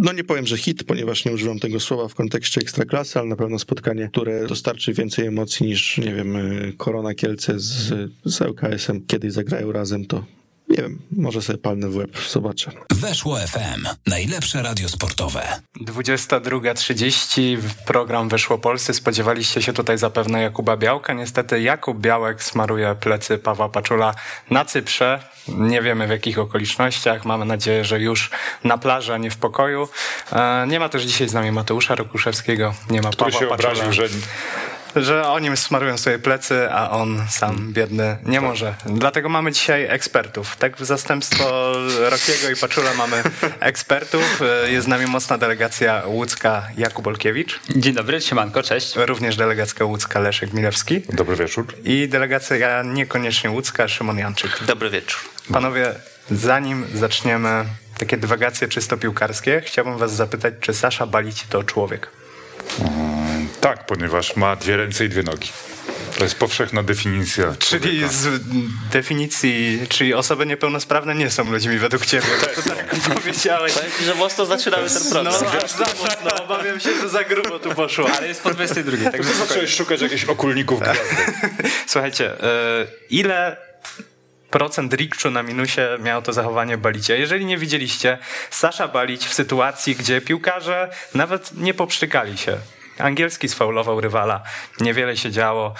no nie powiem, że hit, ponieważ nie używam tego słowa w kontekście ekstraklasy, ale na pewno spotkanie, które dostarczy więcej emocji niż, nie wiem, y, Korona Kielce z, z LKS-em. Kiedyś zagrają razem, to nie wiem, może sobie palnę w łeb, zobaczę. Weszło FM, najlepsze radio sportowe. 22.30, program Weszło Polscy. Spodziewaliście się tutaj zapewne Jakuba Białka. Niestety Jakub Białek smaruje plecy Pawła Paczula na Cyprze. Nie wiemy w jakich okolicznościach. Mamy nadzieję, że już na plaży, a nie w pokoju. E, nie ma też dzisiaj z nami Mateusza Rokuszewskiego. Nie ma Który Pawła się Paczula. obraził, że że oni smarują sobie plecy, a on sam biedny nie może. Dlatego mamy dzisiaj ekspertów. Tak w zastępstwo Rokiego i Paczula mamy ekspertów. Jest z nami mocna delegacja łódzka Jakub Olkiewicz, Dzień dobry, siemanko, cześć. również delegacja łódzka Leszek Milewski Dobry wieczór. i delegacja niekoniecznie łódzka Szymon Janczyk. Dobry wieczór. Panowie, zanim zaczniemy takie dywagacje czysto piłkarskie, chciałbym was zapytać, czy Sasza Balić to człowiek? Tak, ponieważ ma dwie ręce i dwie nogi. To jest powszechna definicja. Czyli człowieka. z definicji, czyli osoby niepełnosprawne nie są ludźmi według ciebie. To tak powiedziałeś. Powiem ci, że mocno zaczynamy ten No, program. aż za mocno. Obawiam się, że za grubo tu poszło. Ale jest po 22, To także zacząłeś szukać jakichś okulników. Słuchajcie, e, ile procent rikczu na minusie miało to zachowanie Balicia? Jeżeli nie widzieliście, Sasza Balić w sytuacji, gdzie piłkarze nawet nie popszczykali się. Angielski sfaulował rywala, niewiele się działo.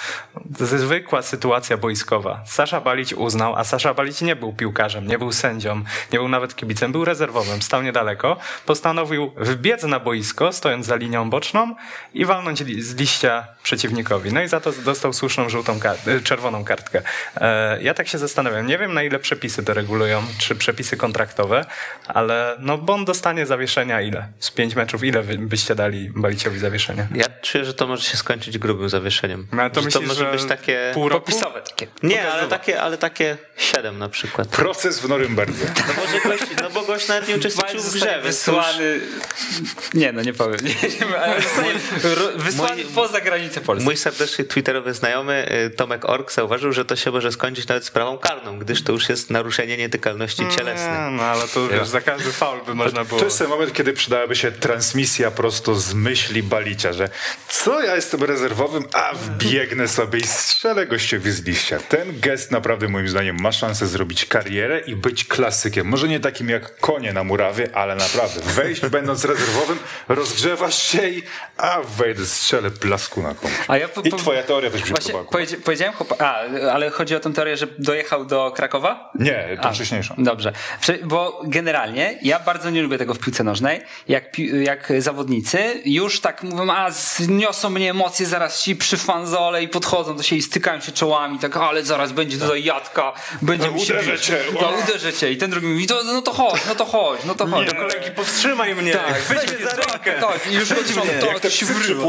Zwykła sytuacja boiskowa. Sasza Balić uznał, a Sasza Balić nie był piłkarzem, nie był sędzią, nie był nawet kibicem, był rezerwowym, stał niedaleko. Postanowił wbiec na boisko, stojąc za linią boczną i walnąć li- z liścia przeciwnikowi. No i za to dostał słuszną żółtą kart- czerwoną kartkę. E, ja tak się zastanawiam, nie wiem na ile przepisy to regulują, czy przepisy kontraktowe, ale no bo on dostanie zawieszenia ile? Z pięć meczów ile byście dali Baliciowi zawieszenia? Ja czuję, że to może się skończyć grubym zawieszeniem. No, ale to że myślisz, to może że być takie... pół roku? popisowe takie. Nie, ale takie, ale takie siedem na przykład. Proces w Norymberdze. No, może gość, no bo gość nawet nie uczestniczył w grze, wysłany... Nie, no nie powiem. Nie, ale wysłany mój- poza granicę Polski. Mój serdeczny twitterowy znajomy y, Tomek Ork zauważył, że to się może skończyć nawet sprawą karną, gdyż to już jest naruszenie nietykalności cielesnej. Nie, no ale to wiesz, za każdy faul by można było. To jest ten moment, kiedy przydałaby się transmisja prosto z myśli Balicia, że co ja jestem rezerwowym, a wbiegnę sobie i strzelę gościowi z liścia. Ten gest naprawdę moim zdaniem ma szansę zrobić karierę i być klasykiem. Może nie takim jak konie na murawie, ale naprawdę wejść będąc rezerwowym, rozgrzewasz się i a wejdę, strzelę blasku na komuś. A ja po- I po- twoja teoria też Właśnie chłopaku. powiedzia- powiedziałem, chłopa- a, ale chodzi o tę teorię, że dojechał do Krakowa? Nie, to A, wcześniejszą. Dobrze, bo generalnie ja bardzo nie lubię tego w piłce nożnej, jak, jak zawodnicy już tak mówią, a zniosą mnie emocje, zaraz ci przyfanzole i podchodzą do siebie i stykają się czołami, tak, ale zaraz będzie tutaj jadka, będzie No, mi się- uderzę cię. No, uderzę cię i ten drugi mówi, to, no to chodź, no to chodź, no to chodź. Do kolegi, powstrzymaj mnie! Tak, weź mnie mnie za rękę! Tak, i już chodzą, Jak te to się psy wrywa.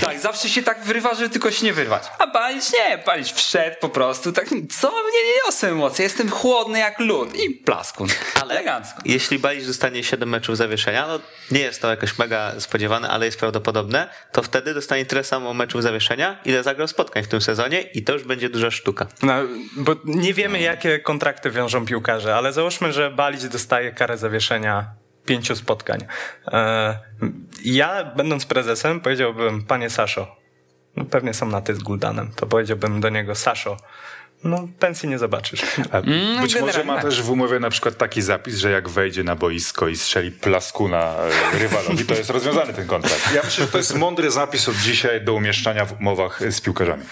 Tak, zawsze się tak wyrywa, że tylko się nie wyrwać. A palić nie, palić wszedł po prostu, tak, co mnie nie niosą emocje, jestem chłodny jak lód i plaskun. Ale Elegancko. jeśli Balić dostanie 7 meczów zawieszenia, no nie jest to jakoś mega spodziewane, ale jest prawdopodobne, to wtedy dostanie tyle samo meczów zawieszenia, ile zagrał spotkań w tym sezonie i to już będzie duża sztuka. No, bo nie wiemy, jakie kontrakty wiążą piłkarze, ale załóżmy, że Balić dostaje karę zawieszenia pięciu spotkań. E, ja, będąc prezesem, powiedziałbym, panie Saszo, no pewnie są na ty z Guldanem, to powiedziałbym do niego, Saszo, no pensji nie zobaczysz. A być może ma też w umowie na przykład taki zapis, że jak wejdzie na boisko i strzeli plasku na e, rywalowi, to jest rozwiązany ten kontrakt. Ja myślę, że to jest mądry zapis od dzisiaj do umieszczania w umowach z piłkarzami.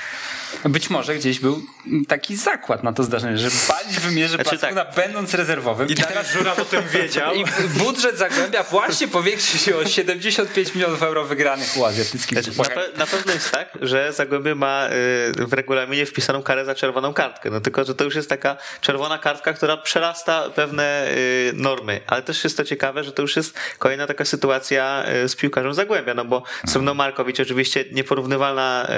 Być może gdzieś był taki zakład na to zdarzenie, że palić wymierzy Znaczy plaskuna będąc rezerwowym. I teraz Żura o tym wiedział. I budżet Zagłębia właśnie powiększy się o 75 milionów euro wygranych u azjatyckich. Znaczy, na, pe- na pewno jest tak, że Zagłębie ma y, w regulaminie wpisaną karę za czerwoną kartkę. No tylko, że to już jest taka czerwona kartka, która przerasta pewne y, normy. Ale też jest to ciekawe, że to już jest kolejna taka sytuacja y, z piłkarzem Zagłębia, no bo Sremno Markowicz oczywiście nieporównywalna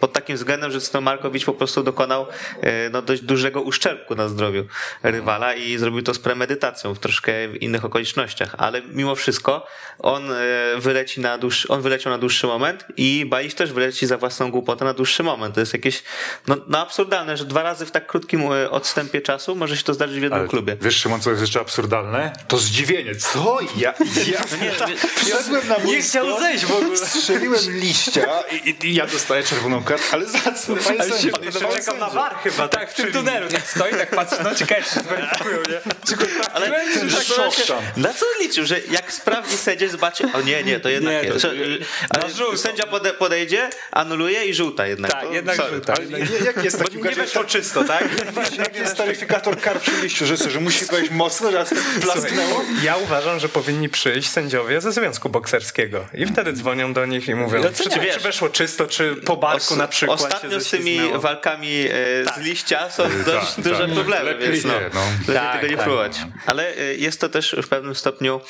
pod takim względem, że Sremno Markowicz po prostu dokonał y, no, dość dużego uszczerbku na, zdrowiu rywala i zrobił to z premedytacją w troszkę w innych okolicznościach, ale mimo wszystko on e, wyleci na dłuższy, on wyleciał na dłuższy moment i Balić też wyleci za własną głupotę na dłuższy moment. To jest jakieś no, no absurdalne, że dwa razy w tak krótkim e, odstępie czasu może się to zdarzyć w jednym Ale klubie. Wiesz, Szymon, co jest jeszcze absurdalne? To zdziwienie. Co? Ja, ja wszedłem na Nie chciał zejść w ogóle. Strzeliłem liścia i, i, i ja dostaję czerwoną kartę, ale za co? Ale się, jeszcze czekał na war chyba. Tak, w tym tunelu tak stoi, tak patrzy, no ciekawe, czy zweryfikują, nie? Ale Ten szokszan. na co liczył, że jak sprawdzi sędzia zobaczy, o nie, nie, to jednak Nie, nie. to- Że- na ale sędzia pode, podejdzie, anuluje i żółta jednak. Tak, To- jednak sorry. żółta. Ale nie- jak jest taki Nie weszło czysto, tak? Jak jest taryfikator kar przy liściu, że, że musi wejść mocno, raz plasknęło? Ja uważam, że powinni przyjść sędziowie ze Związku Bokserskiego i wtedy dzwonią do nich i mówią, No czy, wiesz. weszło czysto, czy po barku Os- na przykład Ostatnio się z tymi ześlizgnęło. walkami e, z liścia są dość tak, duże tak. problemy, Lepiej więc no, nie, no. lepiej Tak, tego nie tak. próbować. Ale e, jest to też w pewnym stopniu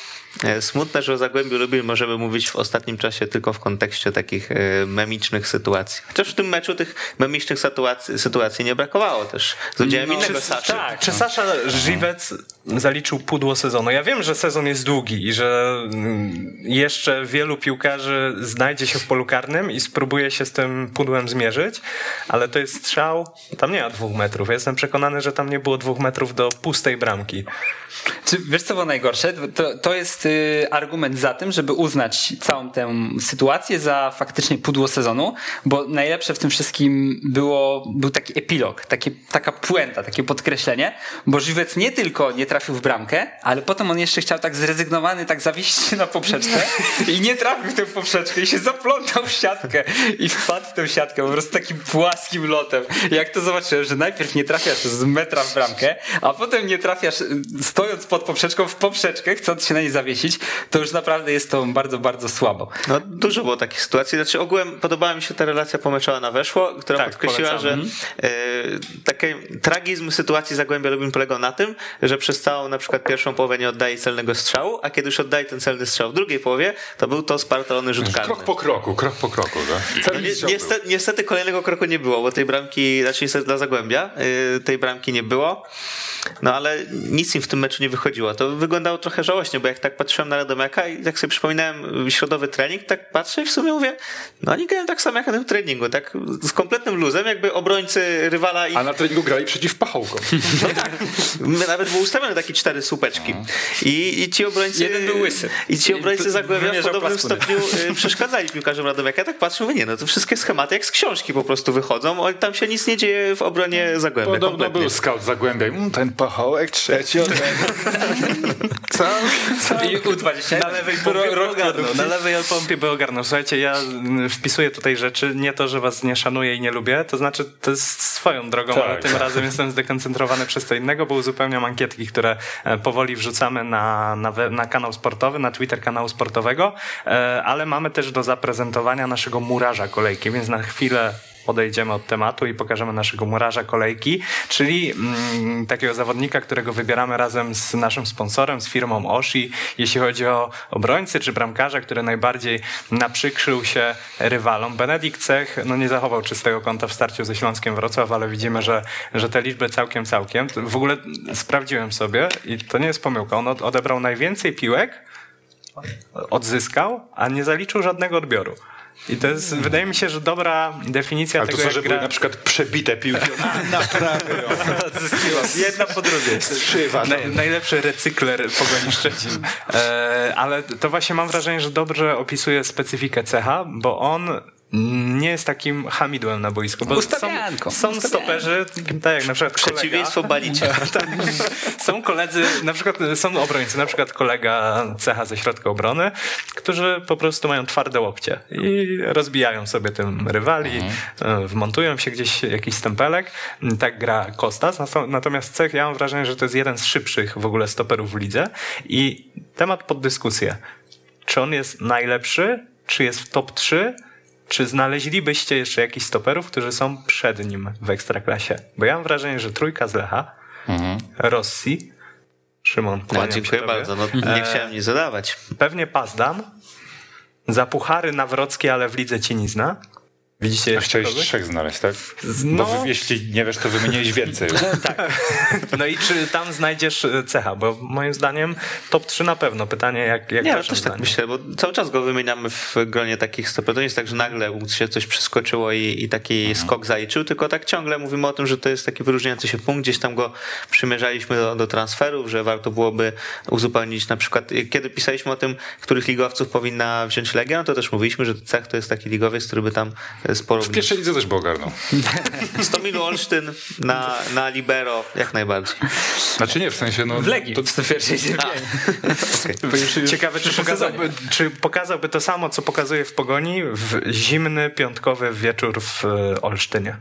e, smutne, że o Zagłębiu Lubin możemy mówić w ostatnim czasie tylko w kontekście takich e, memicznych sytuacji. Chociaż w tym meczu tych memicznych sytuacji, sytuacji nie brakowało też. Z udziałem No, innego czy- Saszy. tak. Czy Sasza Żywec zaliczył pudło sezonu? Ja wiem, że sezon jest długi i że mm, jeszcze wielu piłkarzy znajdzie się w polu karnym i spróbuje się z tym pudłem zmierzyć, ale to jest strzał, tam nie ma dwóch metrów. Ja jestem przekonany, że tam nie było dwóch metrów do pustej bramki. Czy wiesz co było najgorsze? To, to jest y, argument za tym, żeby uznać całą tę sytuację za faktycznie pudło sezonu, bo najlepsze w tym wszystkim było, był taki epilog, takie, taka puenta, takie podkreślenie, bo Żywec nie tylko nie trafił w bramkę, ale potem on jeszcze chciał tak zrezygnowany, tak zawieść się na poprzeczkę i nie trafił w tę poprzeczkę i się zaplątał w siatkę i wpadł w tę siatkę po prostu takim płaskim lotem. Jak to zobaczyłem, że najpierw nie trafiasz z metra w bramkę, a potem nie trafiasz y, stojąc pod poprzeczką w poprzeczkę, chcąc się na niej zawiesić, to już naprawdę jest to bardzo, bardzo słabo. No, dużo było takich sytuacji. Znaczy, ogółem podobała mi się ta relacja pomeczowa na weszło, która Tak, podkreśliła, polecam. że e, taki tragizm sytuacji Zagłębia Lubin polegał na tym, że przez całą na przykład pierwszą połowę nie oddaje celnego strzału, a kiedy już oddaje ten celny strzał w drugiej połowie, to był to spartalony rzut karny. Krok po kroku, krok po kroku. Tak? No, ni- niestety, niestety kolejnego kroku nie było, bo tej bramki, znaczy niestety dla Zagłębia, yy, tej bramki nie było. No ale nic im w tym meczu nie wychodziło. To wyglądało trochę żałośnie, bo jak tak patrzyłem na Radomiaka i jak sobie przypominałem y, środowy trening, tak patrzę i w sumie mówię, no oni grają tak samo jak na tym treningu, tak z kompletnym luzem, jakby obrońcy rywala i A na treningu grali przeciw pachołkom. My nawet był ustawiony taki cztery słupeczki. I, I ci obrońcy. Jeden był łysy. I ci obrońcy Zagłębia w podobnym plaskuny. stopniu y, przeszkadzali piłkarzom Radomiaka. Ja tak patrzę, mówię, nie, no to wszystkie schematy jak z książki po prostu wychodzą. O, Tam się nic nie dzieje w obronie Zagłębia. Podobno kompletnie. był scout Zagłębia. Mm, ten pachołek trzeci od Co? I U20. Na lewej pompie by ogarnął. Na lewej pompie by ogarnął. Słuchajcie, ja mm, wpisuję tutaj rzeczy, nie to, że was nie szanuję i nie lubię, to znaczy to jest swoją drogą, Tak. ale tym razem jestem zdekoncentrowany przez to innego, bo uzupełniam ankietki, które e, powoli wrzucamy na, na, we- na kanał sportowy, na Twitter kanału sportowego, e, ale mamy też do zaprezentowania naszego murarza kolejki, więc na chwilę odejdziemy od tematu i pokażemy naszego murarza kolejki, czyli mm, takiego zawodnika, którego wybieramy razem z naszym sponsorem, z firmą Oshi, jeśli chodzi o obrońcy czy bramkarza, który najbardziej naprzykrzył się rywalom. Benedikt Cech no, nie zachował czystego konta w starciu ze Śląskiem Wrocław, ale widzimy, że, że te liczby całkiem, całkiem. W ogóle sprawdziłem sobie i to nie jest pomyłka. On od- odebrał najwięcej piłek, odzyskał, a nie zaliczył żadnego odbioru. I to jest, wydaje mi się, że dobra definicja Ale to tego, co, jak że gra... były na przykład przebite piłki. Naprawy Jedna po drugiej. Strzywa. Naj, najlepszy recykler Pogoni Szczecin. E, ale to właśnie mam wrażenie, że dobrze opisuje specyfikę cecha, bo on nie jest takim hamidłem na boisku. Bo są, są stoperzy, tak jak na przykład Przeciwieństwo Balicia. tak. Są koledzy, na przykład są obrońcy, na przykład kolega cecha ze środka obrony, którzy po prostu mają twarde łokcie i rozbijają sobie tym rywali, e, wmontują się gdzieś jakiś stempelek. Tak gra Kostas. Nato- Natomiast cech, ja mam wrażenie, że to jest jeden z szybszych w ogóle stoperów w lidze i temat pod dyskusję. Czy on jest najlepszy? Czy jest w top 3? Czy znaleźlibyście jeszcze jakichś stoperów, którzy są przed nim w ekstraklasie? Bo ja mam wrażenie, że trójka z Lecha, Rossi, Szymon, No, dziękuję bardzo. No, nie chciałem nic zadawać. Pewnie Pazdan, za puchary nawrockie, ale w lidze cię nie zna. Widzicie A jeszcze chciałeś kogoś? trzech znaleźć, tak? No. Bo jeśli nie wiesz, to wymieniłeś więcej. No i czy tam znajdziesz e, cecha? Bo moim zdaniem top 3 na pewno. Pytanie, jak, jak Nie, no też tak myślę, bo cały czas go wymieniamy w gronie takich stoperów. To nie jest tak, że nagle się coś przeskoczyło i, i taki skok zaliczył, tylko tak ciągle mówimy o tym, że to jest taki wyróżniający się punkt. Gdzieś tam go przymierzaliśmy do, do transferów, że warto byłoby uzupełnić na przykład, kiedy pisaliśmy o tym, których ligowców powinna wziąć Legia, no to też mówiliśmy, że cech to jest taki ligowiec, który by tam sporo W pierwszej lidze też by ogarnął. Stomilu Olsztyn na, na libero jak najbardziej. Znaczy nie, w sensie no... W Legii, To, w pierwszej Ciekawe, czy pokazałby, czy pokazałby to samo, co pokazuje w Pogoni w zimny, piątkowy wieczór w e, Olsztynie.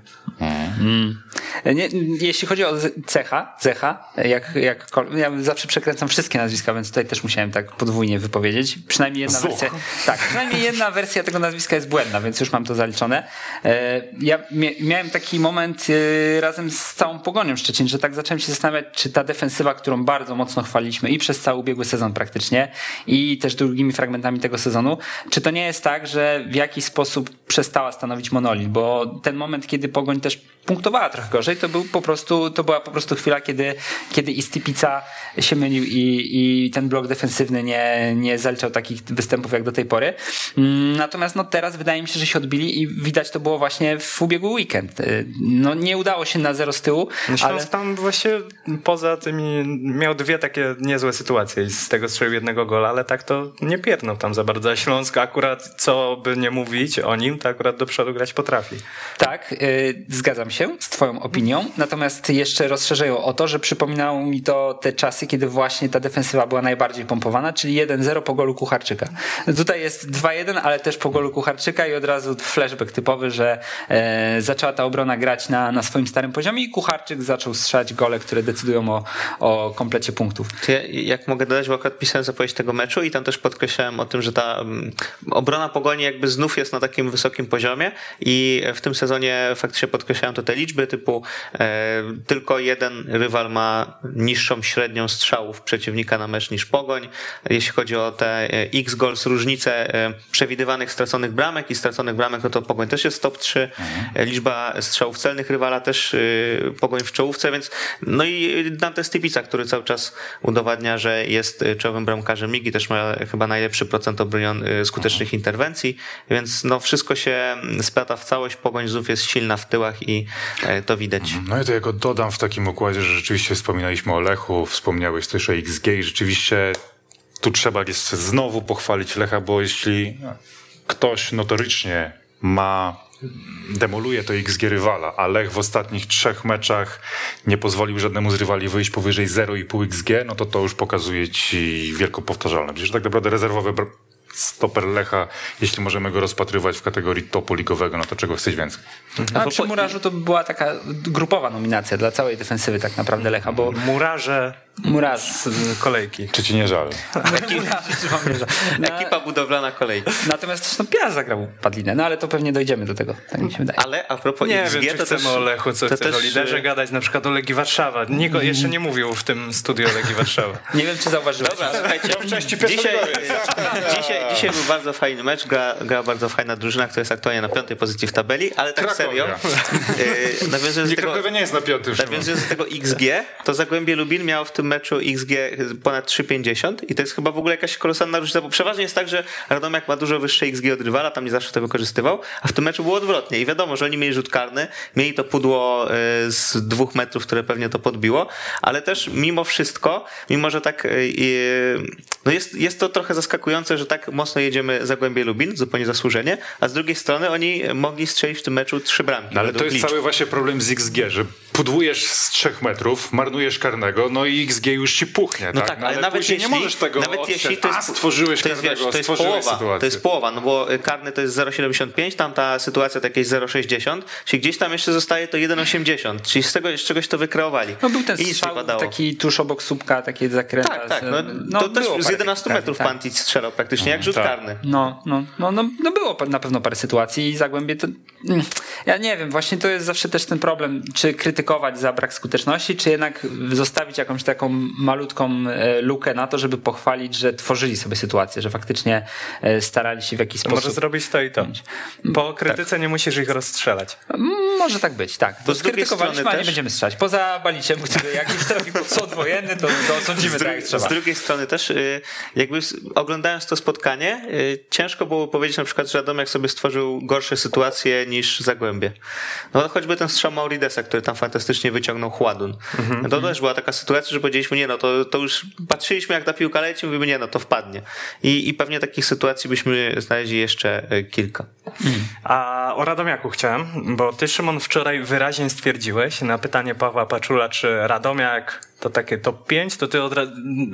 Nie, jeśli chodzi o cecha, cecha, jak, jak, ja zawsze przekręcam wszystkie nazwiska, więc tutaj też musiałem tak podwójnie wypowiedzieć. Przynajmniej jedna Zuch. wersja. Tak, przynajmniej jedna wersja tego nazwiska jest błędna, więc już mam to zaliczone. E, Ja mia- miałem taki moment e, razem z całą pogonią Szczecin, że tak zacząłem się zastanawiać, czy ta defensywa, którą bardzo mocno chwaliliśmy i przez cały ubiegły sezon praktycznie, i też drugimi fragmentami tego sezonu, czy to nie jest tak, że w jakiś sposób przestała stanowić monolit, bo ten moment, kiedy Pogoń też punktowała trochę gorzej, to był po prostu, to była po prostu chwila, kiedy, kiedy i Stipica się mylił i, i ten blok defensywny nie, nie zaliczał takich występów jak do tej pory. Mm, Natomiast no teraz wydaje mi się, że się odbili i widać to było właśnie w ubiegły weekend. Y, No nie udało się na zero z tyłu, No ale Śląsk tam właśnie poza tymi miał dwie takie niezłe sytuacje i z tego strzelił jednego gola, ale tak to nie piernął tam za bardzo. Śląsk akurat, co by nie mówić o nim, to akurat do przodu grać potrafi. Tak, y, zgadzam się z Twoją opinią. Natomiast jeszcze rozszerzę o to, że przypominało mi to te czasy, kiedy właśnie ta defensywa była najbardziej pompowana, czyli 1-0 po golu Kucharczyka. Tutaj jest 2-1, ale też po golu Kucharczyka i od razu flashback typowy, że e, zaczęła ta obrona grać na, na swoim starym poziomie i Kucharczyk zaczął strzelać gole, które decydują o, o komplecie punktów. Ja, jak mogę dodać, bo akurat pisałem zapowiedź tego meczu i tam też podkreślałem o tym, że ta mm, obrona Pogoni jakby znów jest na takim wysokim poziomie i w tym sezonie faktycznie podkreślałem to te liczby typu e, tylko jeden rywal ma niższą średnią strzałów przeciwnika na mecz niż Pogoń. Jeśli chodzi o te e, x goals, różnicę e, przewidywanych straconych bramek i straconych bramek, no to Pogoń też jest top 3. E, Liczba strzałów celnych rywala też e, Pogoń w czołówce, więc no i Dante Stypica, który cały czas udowadnia, że jest czołowym bramkarzem ligi, też ma chyba najlepszy procent obronion e, skutecznych interwencji, więc no wszystko się splata w całość, Pogoń znów jest silna w tyłach i e, to widać. No i to jako dodam w takim układzie, że rzeczywiście wspominaliśmy o Lechu, wspomniałeś też o XG i rzeczywiście tu trzeba jest znowu pochwalić Lecha, bo jeśli ktoś notorycznie ma demoluje to XG rywala, a Lech w ostatnich trzech meczach nie pozwolił żadnemu z rywali wyjść powyżej 0,5 XG, no to to już pokazuje ci wielką powtarzalność. Przecież tak naprawdę rezerwowy stoper Lecha, jeśli możemy go rozpatrywać w kategorii topu ligowego, no to czego chceć więcej? A przy Murarzu to była taka grupowa nominacja dla całej defensywy tak naprawdę Lecha, bo Murarze Murarz. z kolejki. Czy ci nie żal? Na, Ekipa budowlana kolei. natomiast też no, Piast zagrał Padlinę, no ale to pewnie dojdziemy do tego, tak mi się wydaje. Ale a propos Nie XG, wiem, czy to chcemy też, o Lechu, co chcesz o liderze e, gadać, na przykład o Legii Warszawa. Nikt jeszcze nie mówił w tym studiu o Legii Warszawa. Nie wiem, czy zauważyłeś. Dobra, słuchajcie, części dzisiaj, dzisiaj, dzisiaj był bardzo fajny mecz, gra, gra bardzo fajna drużyna, która jest aktualnie na piątej pozycji w tabeli, ale tak Krakowia. serio, yy, nawiązując Nie, do tego, nie jest na piątym nawiązując do tego XG, to Zagłębie Lubin miało w tym meczu XG ponad 3,50 i to jest chyba w ogóle jakaś kolosalna różnica, bo przeważnie jest tak, że Radomiak ma dużo wyższe XG od rywala, tam nie zawsze to wykorzystywał, a w tym meczu było odwrotnie i wiadomo, że oni mieli rzut karny, mieli to pudło yy, z dwóch metrów, które pewnie to podbiło, ale też mimo wszystko, mimo że tak yy, no jest, jest to trochę zaskakujące, że tak mocno jedziemy Zagłębie Lubin, zupełnie zasłużenie, a z drugiej strony oni mogli strzelić w tym meczu trzy bramki. No ale to jest liczb. cały właśnie problem z XG, że pudłujesz z trzech metrów, marnujesz karnego, no i XG już ci puchnie, No tak? tak, No ale nawet później jeśli, nie możesz tego nawet odsiać. jeśli to jest, A, stworzyłeś to jest, karnego, wiesz, to jest stworzyłeś połowa, sytuację. to jest połowa, no bo karny to jest 0,75, tam ta sytuacja to jakieś 0,60, czyli gdzieś tam jeszcze zostaje to 1,80, czyli z tego z czegoś to wykreowali. No był ten I strzał taki tuż obok słupka, takie zakręta. Tak, tak, z- no, to też było z parę z 11 tak, metrów tak. Pantic strzelał praktycznie, jak rzut tak. karny. No, no, no, no, no było na pewno parę sytuacji i Zagłębie to... mm, Ja nie wiem, właśnie to jest zawsze też ten problem, czy krytykować za brak skuteczności, czy jednak zostawić jakąś taką malutką e, lukę na to, żeby pochwalić, że tworzyli sobie sytuację, że faktycznie e, starali się w jakiś sposób... Może zrobić to i to. Po krytyce nie musisz ich rozstrzelać. Mm, Może tak być, tak. Bo skrytykowaliśmy, a nie też- będziemy strzelać. Poza Baliciem, który jak już trafi pod sąd wojenny, to, to osądzimy Z, tak jak trzeba. z drugiej strony też, y, jakby oglądając to spotkanie, y, ciężko było powiedzieć na przykład, że Radomiak sobie stworzył gorsze sytuacje niż Zagłębie. No choćby ten strzał Mauridesa, który tam fantastycznie wyciągnął Chładun. Mhm. No to też była taka sytuacja, że powiedzieliśmy, nie no, to, to już patrzyliśmy jak ta piłka leci, mówimy, nie no, to wpadnie. I, i pewnie takich sytuacji byśmy znaleźli jeszcze y, kilka. A o Radomiaku chciałem, bo ty, Szymon, wczoraj wyraźnie stwierdziłeś na pytanie Pawła Paczula, czy Radomiak to takie top 5, to ty od razu,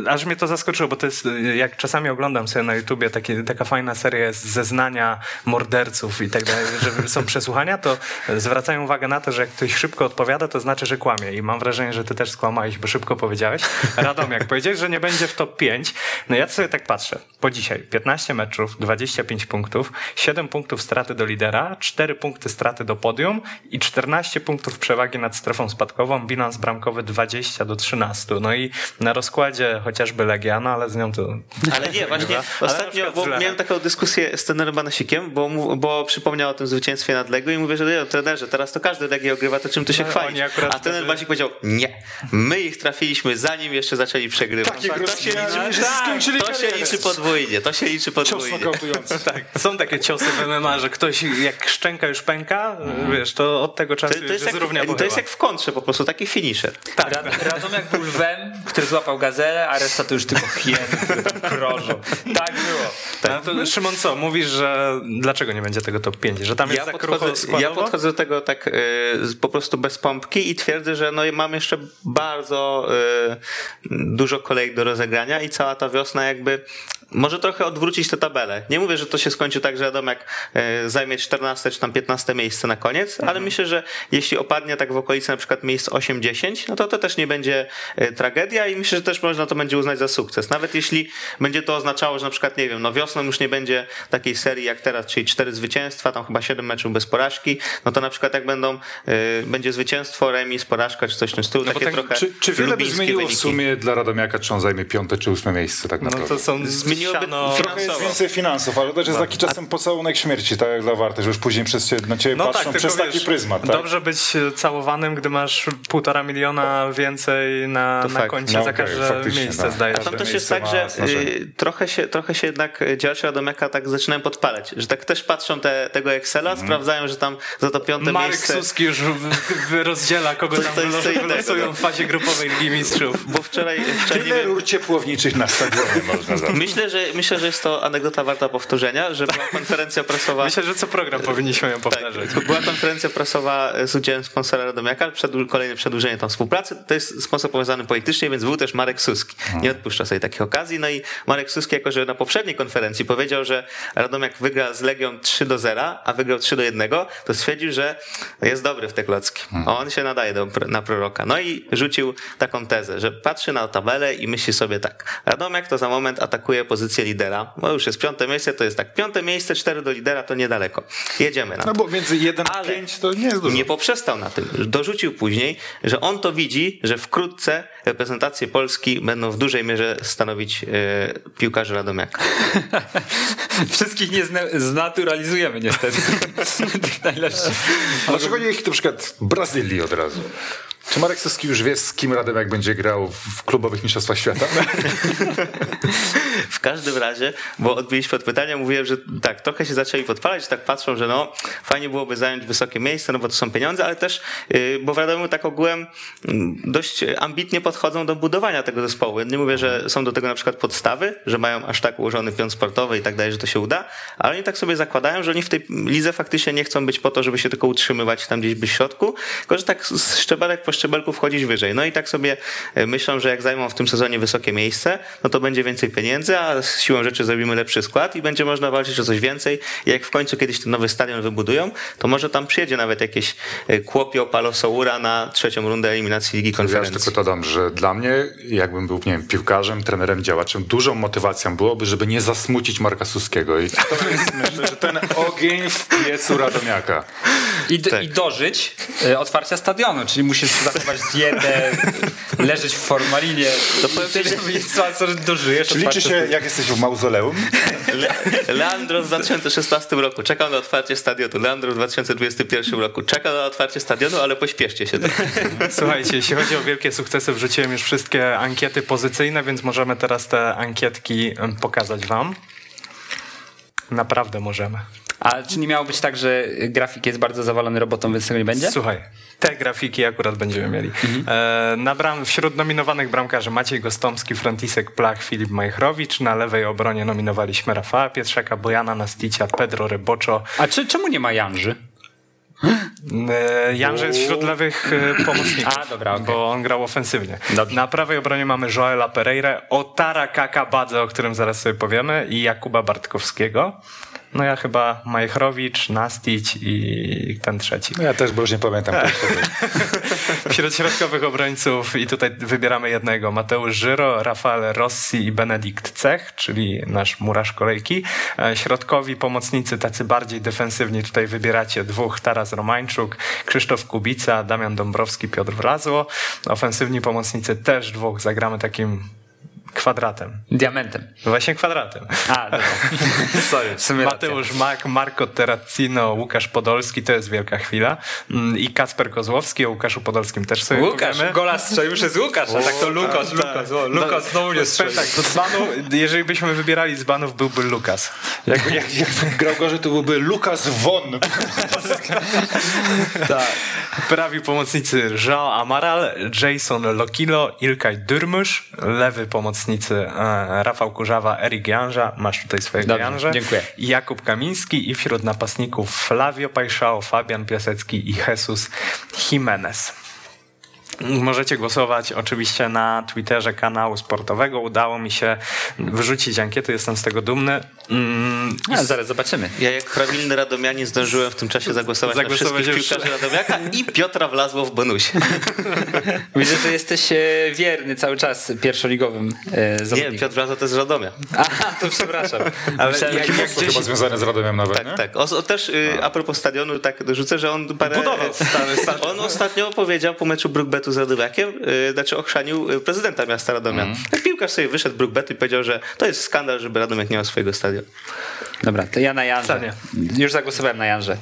aż mnie to zaskoczyło, bo to jest, jak czasami oglądam sobie na YouTubie, takie, taka fajna seria jest zeznania morderców i tak dalej, że są przesłuchania, to zwracają uwagę na to, że jak ktoś szybko odpowiada, to znaczy, że kłamie i mam wrażenie, że ty też skłamałeś, bo szybko powiedziałeś. Radomiak, powiedziałeś, że nie będzie w top 5, no ja sobie tak patrzę, po dzisiaj 15 meczów, 25 punktów, 7 punktów straty do lidera, 4 punkty straty do podium i 14 punktów przewagi nad strefą spadkową, bilans bramkowy 20 do 13. No i na rozkładzie chociażby Legia, no ale z nią to... Ale nie, właśnie ostatnio bo miałem taką dyskusję z trenerem Banasikiem, bo, bo przypomniał o tym zwycięstwie nad Legią i mówię, że nie, trenerze, teraz to każdy Legię ogrywa, to czym ty się No, chwalisz? A trener wtedy- Basik powiedział, nie, my ich trafiliśmy zanim jeszcze zaczęli przegrywać. Takie to się liczy, że skończyli to się liczy podwójnie, to się liczy Cios podwójnie. nokautujący. Tak, są takie ciosy w MMA, że ktoś jak szczęka już pęka, wiesz, to od tego czasu To, to, jest jak, to jest jak w kontrze po prostu, taki finisher. Rad, Radomiak był lwem, który złapał gazelę, a reszta to już tylko hieny, które krążą. Tak było. No to Szymon co, mówisz, że dlaczego nie będzie tego top 5? Że tam jest Ja krucho podchodzę, ja podchodzę do tego tak y, po prostu bez pompki i twierdzę, że no i mam jeszcze bardzo y, dużo kolejek do rozegrania i cała ta wiosna jakby może trochę odwrócić tę tabelę. Nie mówię, że to się skończy tak, że Radomiak y, zajmie 14 czy tam 15 miejsce na koniec, ale myślę, że jeśli opadnie tak w okolicy na przykład miejsc 8-10, no to to też nie będzie y, tragedia i myślę, że też można to będzie uznać za sukces. Nawet jeśli będzie to oznaczało, że na przykład, nie wiem, no wiosną już nie będzie takiej serii jak teraz, czyli cztery zwycięstwa, tam chyba 7 meczów bez porażki, no to na przykład jak będą, y, będzie zwycięstwo, remis, porażka czy coś w tym stylu, No takie tak, trochę Czy, czy wiele by zmieniło w wyniki. sumie dla Radomiaka, czy on zajmie piąte czy ósme miejsce tak No naprawdę? to są siano... trochę jest finansowo. więcej finansów, ale też jest taki czasem pocałunek śmierci, tak jak dla Warty, że już później przez ciebie, na ciebie No patrzą tak, tylko przez taki wiesz, pryzmat. Tak? Dobrze być całowanym, gdy masz półtora miliona więcej na, To na fakt. koncie No za okej, każde faktycznie, miejsce, tak. zdaje A się. tam też jest miejsce tak, ma że znaczenie. y, trochę, się, trochę się jednak działacze Radomiaka tak zaczynają podpalać, że tak też patrzą te, tego Excela, Mhm. sprawdzają, że tam za to piąte Marek miejsce... Suski już w, w, rozdziela, kogo tam to jest co wylos- innego, wylosują w fazie grupowej Ligi Mistrzów. Bo wczoraj, wczoraj nie Tyle wiem, rur ciepłowniczych na stadionie można zacząć. myślę, że, myślę, że jest to anegdota warta powtórzenia, że była konferencja prasowa... Myślę, że co program powinniśmy ją powtarzać. Tak, była konferencja prasowa z udziałem sponsora Radomiaka, przedłu- kolejne przedłużenie tam współpracy. To jest sponsor powiązany politycznie, więc był też Marek Suski. Nie odpuszcza sobie takich okazji. No i Marek Suski, jako że na poprzedniej konferencji powiedział, że Radomiak wygra z Legią 3 do 0, a wygrał 3 do 1, to stwierdził, że jest dobry w te klocki. On się nadaje do, na proroka. No i rzucił taką tezę, że patrzy na tabelę i myśli sobie tak. Radomiak to za moment atakuje pozycję lidera. Bo już jest piąte miejsce, to jest tak. Piąte miejsce, 4 do lidera to niedaleko. Jedziemy na to. No bo między 1 a Ale 5 to nie jest dużo. Nie poprzestał na tym. Dorzucił później, że on to widzi, że wkrótce reprezentację Polski będą w dużej mierze stanowić e, piłkarze Radomiaka. Wszystkich nie zna- znaturalizujemy niestety. Tych najlepszych. Dlaczego nie ich na przykład Brazylii od razu? Czy Marek Soski już wie, z kim Radomiak będzie grał w klubowych mistrzostwach świata? W każdym razie, bo odbiliśmy od pytania, mówiłem, że tak, trochę się zaczęli podpalać, tak patrzą, że no, fajnie byłoby zająć wysokie miejsce, no bo to są pieniądze, ale też, yy, bo w Radomiu tak ogółem mm, dość ambitnie podchodzą do budowania tego zespołu. Nie mówię, że są do tego na przykład podstawy, że mają aż tak ułożony pion sportowy i tak dalej, że to się uda, ale oni tak sobie zakładają, że oni w tej lidze faktycznie nie chcą być po to, żeby się tylko utrzymywać tam gdzieś w środku, tylko że tak z szczebelek po szczebelków wchodzić wyżej. No i tak sobie e, myślą, że jak zajmą w tym sezonie wysokie miejsce, no to będzie więcej pieniędzy, a z siłą rzeczy zrobimy lepszy skład i będzie można walczyć o coś więcej. Jak w końcu kiedyś ten nowy stadion wybudują, to może tam przyjedzie nawet jakieś e, Kłopio, Palo Soura na trzecią rundę eliminacji Ligi Ja Konferencji. już tylko dodam, że dla mnie, jakbym był, nie wiem, piłkarzem, trenerem, działaczem, dużą motywacją byłoby, żeby nie zasmucić Marka Suskiego. I to jest, myślę, że ten ogień w piecu Radomiaka. I, d- Tak. i dożyć e, otwarcia stadionu, czyli musisz zachować dietę, leżeć w formalinie. To powiem ci, że jest szansa, że dożyjesz Czy liczy się, jak jesteś w mauzoleum? Le Leandro w 2016 roku czekał na otwarcie stadionu. Leandro w 2021 roku czekał na otwarcie stadionu, ale pośpieszcie się. trochę. Słuchajcie, jeśli chodzi o wielkie sukcesy, wrzuciłem już wszystkie ankiety pozycyjne, więc możemy teraz te ankietki pokazać wam. Naprawdę możemy. A czy nie miało być tak, że grafik jest bardzo zawalony robotą, więc tego nie będzie? Słuchaj, te grafiki akurat będziemy mieli. E, na bram, wśród nominowanych bramkarzy Maciej Gostomski, Frantisek Plach, Filip Majchrowicz. Na lewej obronie nominowaliśmy Rafała Pietrzaka, Bojana Nasticia, Pedro Ryboczo. A czy, czemu nie ma Janży? E, Janże jest wśród lewych e, pomocników, A, dobra, okej. bo on grał ofensywnie. Dobrze. Na prawej obronie mamy Joela Pereira, Otara Kakabadze, o którym zaraz sobie powiemy, i Jakuba Bartkowskiego. No ja chyba Majchrowicz, Nastić i ten trzeci. No ja też, bo już nie pamiętam. Wśród środkowych obrońców i tutaj wybieramy jednego. Mateusz Żyro, Rafael Rossi i Benedikt Cech, czyli nasz murarz kolejki. E, Środkowi pomocnicy tacy bardziej defensywni. Tutaj wybieracie dwóch. Taras Romańczuk, Krzysztof Kubica, Damian Dąbrowski, Piotr Wlazło. Ofensywni pomocnicy też dwóch. Zagramy takim kwadratem. Diamentem. Właśnie kwadratem. A, dobra. Sorry, w sumie Mateusz Mak, Marco Terracino, Łukasz Podolski, to jest wielka chwila. Mm, I Kasper Kozłowski, o Łukaszu Podolskim też sobie Łukasz, powiemy. gola strzelił przez Łukasz, a tak to Lukas, Lukas, o, Lukas znowu nie strzelił. tak, do dzbanu, jeżeli byśmy wybierali z banów, byłby Lukas. Jak, jak, jak grał gorzej, to byłby Lukas Von. Prawi pomocnicy Jean Amaral, Jason Lokilo, Ilkay Dyrmysz, lewy pomocnicy e, Rafał Kurzawa, Erik Janża, masz tutaj swojego Dobrze, Janża, dziękuję. Jakub Kamiński i wśród napastników Flavio Pajszao, Fabian Piasecki i Jesus Jimenez. Możecie głosować oczywiście na Twitterze kanału sportowego. Udało mi się wyrzucić ankietę, jestem z tego dumny. Mm, A, zaraz zobaczymy. Ja jak prawilny radomianin zdążyłem w tym czasie zagłosować, Zagłosować na wszystkich piłkarzy Radomiaka i Piotra wlazło w bonusie. Widzę, że jesteś e, wierny cały czas pierwszoligowym e, Nie, zawodnikom. Piotr Wlazło to jest z Radomia. Aha, to przepraszam. Ale Myślałem, jak- jak To gdzieś- chyba związane z Radomiem nawet, Tak, nie? tak. O, o, też y, a propos stadionu, tak dorzucę, że on parę... Budował stary stadion. On ostatnio powiedział po meczu Brookbetu z Radomiakiem, y, znaczy ochrzanił y, prezydenta miasta Radomia. Jak piłkarz sobie wyszedł Brookbetu i powiedział, że to jest skandal, żeby Radomiak nie miał swojego stadionu. Dobra, to ja na Janże. Już zagłosowałem na Janże.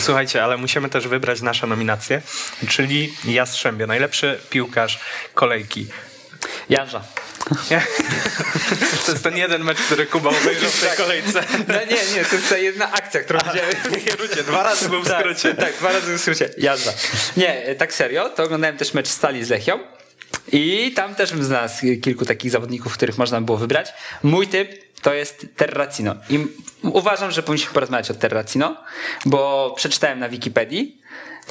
Słuchajcie, ale musimy też wybrać nasze nominacje, czyli Jastrzębie, najlepszy piłkarz kolejki. Janża. To jest ten jeden mecz, który Kuba obejrzał w tej kolejce. No nie, nie, to jest ta jedna akcja, którą widziałem. W skrócie, dwa razy był w skrócie. Tak, tak, dwa razy w skrócie. Jazda. Nie, e, tak serio, to oglądałem też mecz Stali z Lechią i tam też bym znalazł kilku takich zawodników, których można było wybrać. Mój typ to jest Terracino. I uważam, że powinniśmy porozmawiać o Terracino, bo przeczytałem na Wikipedii,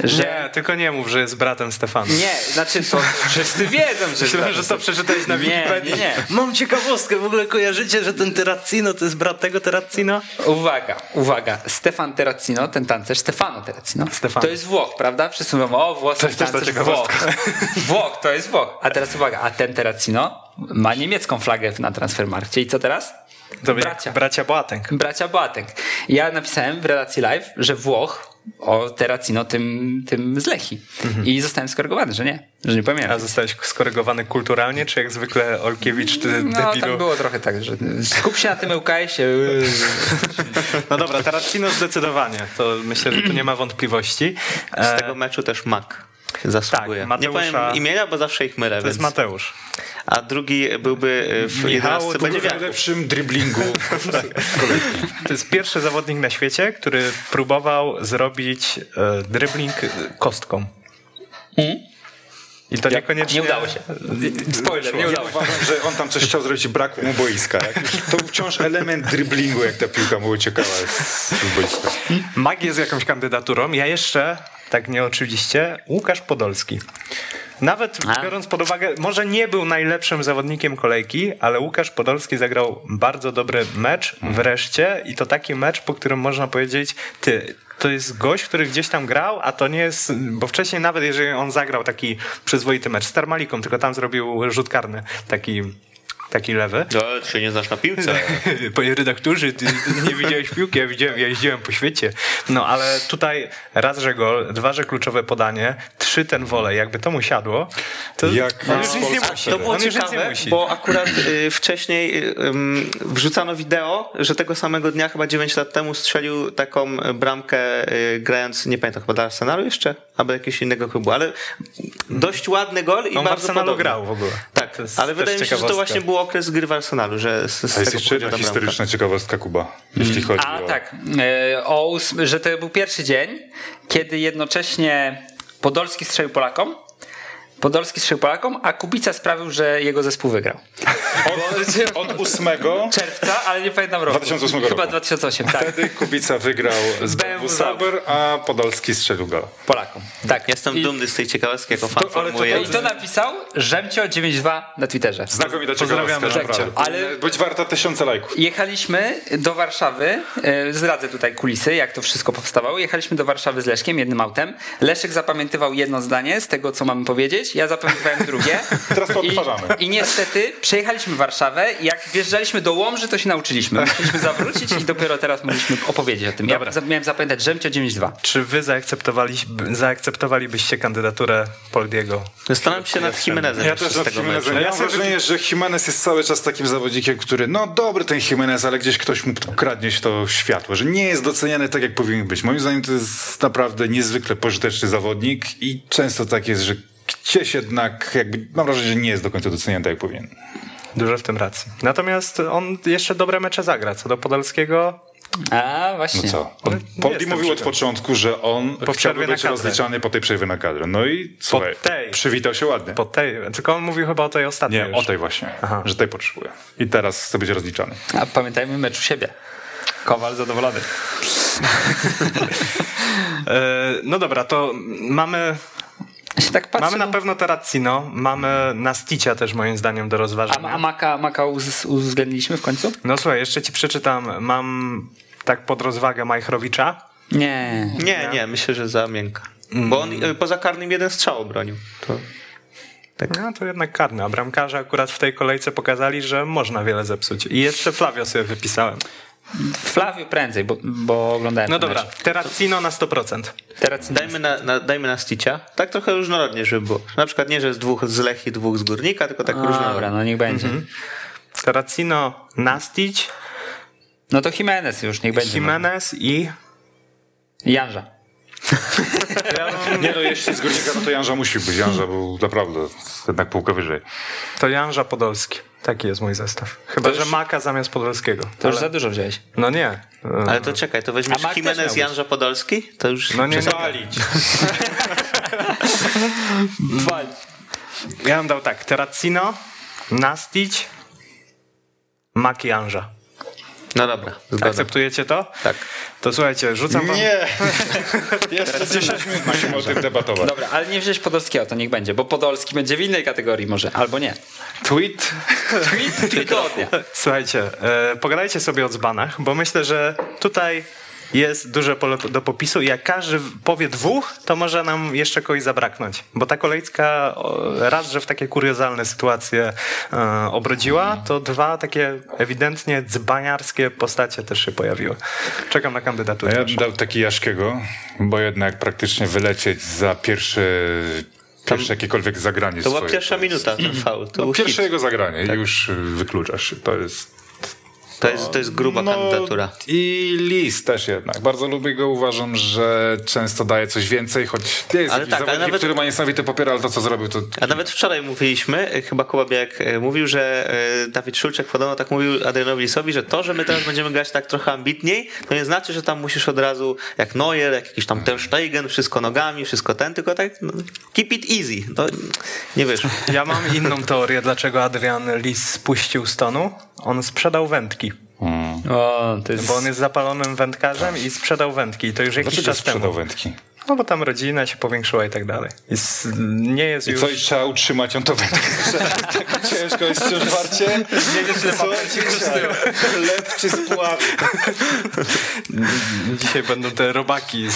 że... Nie, tylko nie mów, że jest bratem Stefana. Nie, znaczy to wszyscy wiedzą, że... Myślałem, że to przeczytałeś na Nie, Wikipedii. nie, nie. Mam ciekawostkę, w ogóle kojarzycie, że ten Terracino to jest brat tego Terracino? Uwaga, uwaga. Stefan Terracino, ten tancerz, Stefano Terracino, Stefano. to jest Włoch, prawda? Wszyscy mówią, o, włoski To jest też ta tancerz, Włoch. Włoch, to jest Włoch. A teraz uwaga, a ten Terracino ma niemiecką flagę na Transfermarkcie. I co teraz? To Bracia. Bracia Boateng. Bracia Boateng. Ja napisałem w relacji live, że Włoch o Terracino tym, tym z Lechi. I zostałem skorygowany, że nie, że nie A pamiętam. zostałeś skorygowany kulturalnie, czy jak zwykle Olkiewicz, ty No, debilu? tam było trochę tak, że skup się na tym ŁKS-ie. No dobra, Terracino zdecydowanie. To myślę, że tu nie ma wątpliwości. Z tego meczu też Mak zasługuje. tak, nie Mateusza- powiem imienia, bo zawsze ich mylę. to jest więc... Mateusz. A drugi byłby y, w Michał 11 Długo- będzie W wiatr. najlepszym driblingu. To jest pierwszy zawodnik na świecie, który próbował zrobić e, dribbling e, kostką. I to niekoniecznie... Nie udało się. Spoiler, nie Ja udało się. uważam, że on tam coś chciał zrobić, brakło mu boiska. To wciąż element driblingu, jak ta piłka mu uciekała z z boiska. Mag jest jakąś kandydaturą. Ja jeszcze, tak nie oczywiście, Łukasz Podolski. Nawet biorąc pod uwagę, może nie był najlepszym zawodnikiem kolejki, ale Łukasz Podolski zagrał bardzo dobry mecz wreszcie i to taki mecz, po którym można powiedzieć, ty, to jest gość, który gdzieś tam grał, a to nie jest, bo wcześniej nawet jeżeli on zagrał taki przyzwoity mecz z Termaliką, tylko tam zrobił rzut karny, taki, taki lewy. No, ty się nie znasz na piłce. Panie redaktorze, ty, ty nie widziałeś piłki, ja, widziałem, ja jeździłem po świecie. No ale tutaj raz, że gol, dwa, że kluczowe podanie, trzy ten wolej, jakby to mu siadło, to Jak on już nic nie musi. To było on ciekawe, musi. bo akurat y, wcześniej y, wrzucano wideo, że tego samego dnia, chyba 9 lat temu, strzelił taką bramkę y, grając, nie pamiętam, chyba dla Arsenalu jeszcze? Albo jakiegoś innego klubu, ale dość ładny gol i on w bardzo Arsenalu podobny. grał w ogóle. Tak, ale wydaje mi się, że to właśnie był okres gry w Arsenalu, że z, z To jest jeszcze jedna ta bramka. historyczna ciekawostka, Kuba, jeśli chodzi A o... tak, e, o ósm, że to był pierwszy dzień, kiedy jednocześnie Podolski strzelił Polakom, Podolski strzelił Polakom, a Kubica sprawił, że jego zespół wygrał. Od, od 8 Czerwca, ale nie pamiętam roku. 2008 Chyba roku. 2008, tak. wtedy Kubica wygrał z BMW Sauber, a Podolski strzelił gola. Polakom. Tak. Jestem I, dumny z tej ciekawostki, jako fan To- ale to-. I to napisał Żemcio92 na Twitterze. Znakomita ciekawostka, naprawdę. Ale- Być warta tysiące lajków. Jechaliśmy do Warszawy, e, zdradzę tutaj kulisy, jak to wszystko powstawało. Jechaliśmy do Warszawy z Leszkiem jednym autem. Leszek zapamiętywał jedno zdanie z tego, co mamy powiedzieć. Ja zapamiętywałem drugie. Teraz I, podparzamy. I niestety przejechaliśmy Warszawę i jak wjeżdżaliśmy do Łomży, to się nauczyliśmy. Musieliśmy zawrócić i dopiero teraz mogliśmy opowiedzieć o tym. Ja Dobra. za- miałem zapamiętać Żemcio 92. Czy wy zaakceptowali, zaakceptowalibyście kandydaturę Poldiego? Zastanawiam się nad Jimenezem Ja też nad Jimenezem. meczu. Ja mam wrażenie, że Jimenez jest cały czas takim zawodnikiem, który, no dobry ten Jimenez, ale gdzieś ktoś mu kradnie się to światło, że nie jest doceniany tak, jak powinien być. Moim zdaniem to jest naprawdę niezwykle pożyteczny zawodnik i często tak jest, że gdzieś jednak, jakby, mam wrażenie, że nie jest do końca doceniany tak, jak powinien. Dużo w tym racji. Natomiast on jeszcze dobre mecze zagra. Co do Podolskiego, A, właśnie. No co? No, On, jestem mówił od początku, że on przerwie chciałby być rozliczany po tej przerwie na kadrę. No i słuchaj, tej. przywitał się ładnie. po tej, tylko on mówił chyba o tej ostatniej. Nie, już. o tej właśnie, Aha. że tej potrzebuje. I teraz chce być rozliczany. A pamiętajmy mecz u siebie. Kowal zadowolony. E, No dobra, to mamy, się tak patrzę, mamy na no- pewno Terracino, mamy Nasticia też moim zdaniem do A, rozważenia. a Maka, Maka uz- uwzględniliśmy w końcu? No słuchaj, jeszcze ci przeczytam. Mam tak pod rozwagę Majchrowicza. Nie. Nie, nie, myślę, że za miękka. Bo on y, poza karnym jeden strzał obronił. To... No to jednak karny, a bramkarze akurat w tej kolejce pokazali, że można wiele zepsuć. I jeszcze Flavio sobie wypisałem. Flavio prędzej, bo, bo oglądałem No dobra, mecz. Terracino na 100%. Teraz Dajmy na, na, dajmy na Sticia. Tak trochę różnorodnie, żeby było. Na przykład nie, że z dwóch z Lech i dwóch z Górnika, tylko tak Dobra, różnorodnie. no niech będzie. Terracino, Nastic, No to Jimenez już, niech będzie. Jimenez i... Janża. Nie no, jeśli z Górnika, no to Janża musi być. Janża był naprawdę jednak półkę wyżej. To Janża Podolski. Taki jest mój zestaw. Chyba, że Maka zamiast Podolskiego. To już za dużo wziąłeś. No nie. Ale to czekaj, to A weźmiesz Jimenez. Janża Podolski? To już No nie. Przesalić. Ja bym dał tak. Terracino, Nastic, Mak i Janża. No dobra, zgoda. Akceptujecie to? Tak. To słuchajcie, rzucam wam... Nie! Jeszcze 10 minut musimy o tym debatować. Dobra, ale nie wziąć Podolskiego, to niech będzie, bo Podolski będzie w innej kategorii może, albo nie. Tweet Tweet tygodnia. Słuchajcie, e, pogadajcie sobie o dzbanach, bo myślę, że tutaj jest duże pole do popisu i jak każdy powie dwóch, to może nam jeszcze kogoś zabraknąć. Bo ta kolejka raz, że w takie kuriozalne sytuacje e, obrodziła, to dwa takie ewidentnie dzbaniarskie postacie też się pojawiły. Czekam na kandydaturę. ja bym dał taki Jaszkiego, bo jednak praktycznie wylecieć za pierwsze, pierwsze jakiekolwiek zagranie To była swoje. pierwsza minuta ten faul. To No, pierwsze hit. jego zagranie i już wykluczasz. To jest To jest, to jest gruba No, kandydatura. I Lis też jednak. Bardzo lubię go. Uważam, że często daje coś więcej, choć nie jest Ale ale tak, ale zawodnik, nawet- który ma niesamowity popier, ale to, co zrobił, to... A nawet wczoraj mówiliśmy, e, chyba Kuba Białek e, mówił, że e, Dawid Szulczek podobno tak mówił Adrianowi Lisowi, że to, że my teraz będziemy grać tak trochę ambitniej, to nie znaczy, że tam musisz od razu jak Neuer, jak jakiś tam Ter Stegen, wszystko nogami, wszystko ten, tylko tak no, keep it easy. To nie wiesz. Ja mam inną teorię, dlaczego Adrian Lis spuścił stonu. On sprzedał wędki. O, to jest... Bo on jest zapalonym wędkarzem i sprzedał wędki. I to już jakiś Dlaczego czas temu. sprzedał wędki? No bo tam rodzina się powiększyła i tak dalej. Jest, nie jest I już... co, i trzeba utrzymać ją to będzie tak ciężko jest wciąż warcie? Nie wiesz, ile Chleb czy spławy? Dzisiaj będą te robaki z.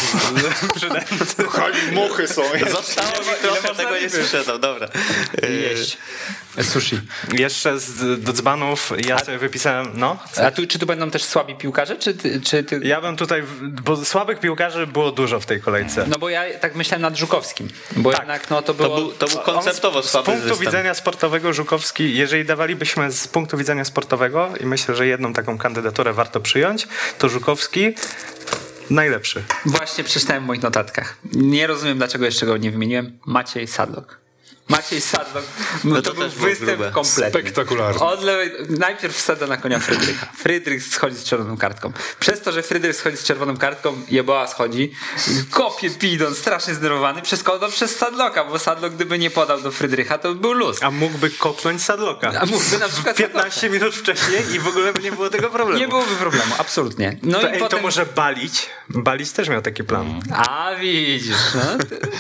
Kochani, muchy są. Zostało mi trochę, tego nie sprzedał, dobra. Jeść. Sushi. Jeszcze z, do dzbanów ja sobie wypisałem, no. A tu, czy tu będą też słabi piłkarze, czy ty, czy ty... Ja bym tutaj, bo słabych piłkarzy było dużo w tej kolejce. No bo ja tak myślałem nad Żukowskim, bo Tak. jednak no to było... To był, to był konceptowo On z, z słaby punktu system. widzenia sportowego Żukowski, jeżeli dawalibyśmy z punktu widzenia sportowego i myślę, że jedną taką kandydaturę warto przyjąć, to Żukowski najlepszy. Właśnie przeczytałem w moich notatkach. Nie rozumiem, dlaczego jeszcze go nie wymieniłem. Maciej Sadlok. Maciej Sadlok. No, No to, to był występ grube. kompletny. Spektakularny. Od lewej, najpierw wsadza na konia Frydrycha. Frydrych schodzi z czerwoną kartką. Przez to, że Frydrych schodzi z czerwoną kartką, Jeboa schodzi, kopie pidon, strasznie zdenerwowany, przeskoczył przez Sadloka, bo Sadlok gdyby nie podał do Frydrycha, to by był luz. A mógłby kopnąć Sadloka. A mógłby na przykład 15 minut wcześniej i w ogóle by nie było tego problemu. Nie byłoby problemu, absolutnie. No to, i ej, potem... to może balić? Balić też miał taki plan. A widzisz, no,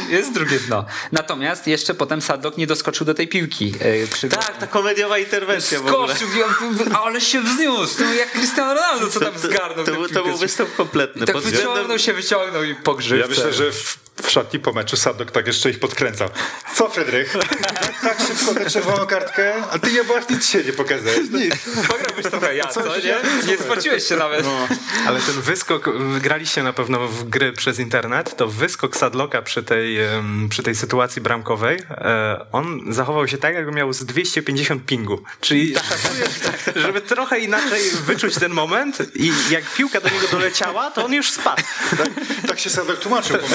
jest drugie dno. Natomiast jeszcze potem Sadlok nie doskoczył do tej piłki. Yy, przy... Tak, ta komediowa interwencja. Skoczył, ale się wzniósł, no jak Cristiano Ronaldo, co tam To- zgarnął. To, był- to piłkę. był występ kompletny. I tak względem- wyciągnął się, wyciągnął i pogrzebał. Ja myślę, że w, w szatni po meczu Sadok tak jeszcze ich podkręcał. Co, Frydrych? Tak, tak szybko tę czerwoną kartkę? A ty nie byłaś nic się nie pokazałeś. Nic. Pograłbyś trochę ja, co, nie? Nie spociłeś się nawet. Ale ten wyskok, graliście na pewno w gry przez internet, to wyskok Sadloka przy tej, przy tej sytuacji bramkowej, e, on zachował się tak, jakby miał z 250 pingu. Czyli szacujesz, żeby trochę inaczej wyczuć ten moment i jak piłka do niego doleciała, to on już spadł. Tak, tak się Sadok tłumaczył, bo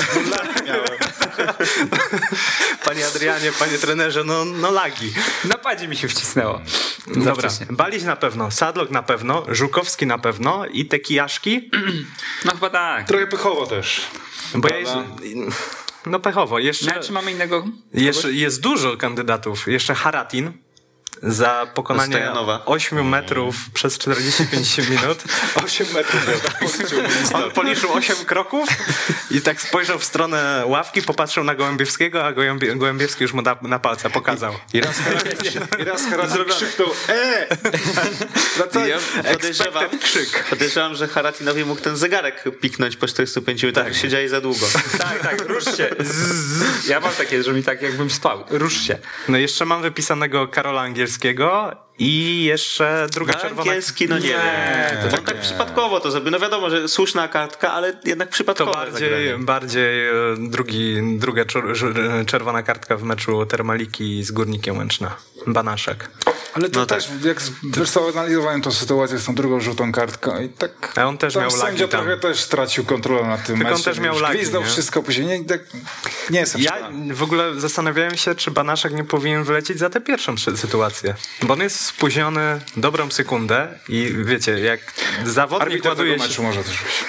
miałem. Panie Adrianie, panie trenerze, no, no lagi. Na padzie mi się wcisnęło. Dobra, wcześnie. Balić na pewno, Sadlok na pewno, Żukowski na pewno i te kijaszki, No chyba tak. Trochę pychowo też. bo ja jest, no pechowo. Jeszcze, No, czy mamy innego? Jeszcze jest dużo kandydatów. Jeszcze Haratin za pokonanie Stojanowa. 8 metrów przez 45 minut. 8 metrów miał, tak policzył On policzył 8 kroków i tak spojrzał w stronę ławki, popatrzył na Gołębiewskiego, a Gołębie, Gołębiewski już mu na, na palce pokazał. I raz i raz krzyknął E! Wracaj. Ja podejrzewam, krzyk. podejrzewam, że Haratinowi mógł ten zegarek piknąć po 45 minutach, tak. siedzieli za długo. Tak, tak, rusz się. Zzz. Ja mam takie, że mi tak jakbym spał. Rusz się. No jeszcze mam wypisanego Karola Angielskiego i jeszcze druga czerwona... Angielski, no nie, wiem. To on tak przypadkowo to zrobił. No wiadomo, że słuszna kartka, ale jednak To przypadkowo. bardziej, bardziej e, drugi, druga czer- czerwona kartka w meczu Termaliki z Górnikiem Łęczna. Banaszek. Ale to No tak. też, jak wiesz co, analizowałem tą sytuację z tą drugą żółtą kartką i tak... A on też tam miał lagi sędzia tam. trochę też stracił kontrolę nad tym Tylko on meczem. też miał Już lagi, Gwizdał nie? wszystko później. Nie, tak, nie jestem Ja przekonany. w ogóle zastanawiałem się, czy Banaszek nie powinien wylecieć za tę pierwszą sy- sytuację. Bo on jest spóźniony dobrą sekundę i wiecie, jak zawodnik Arbiter ładuje się... może też być.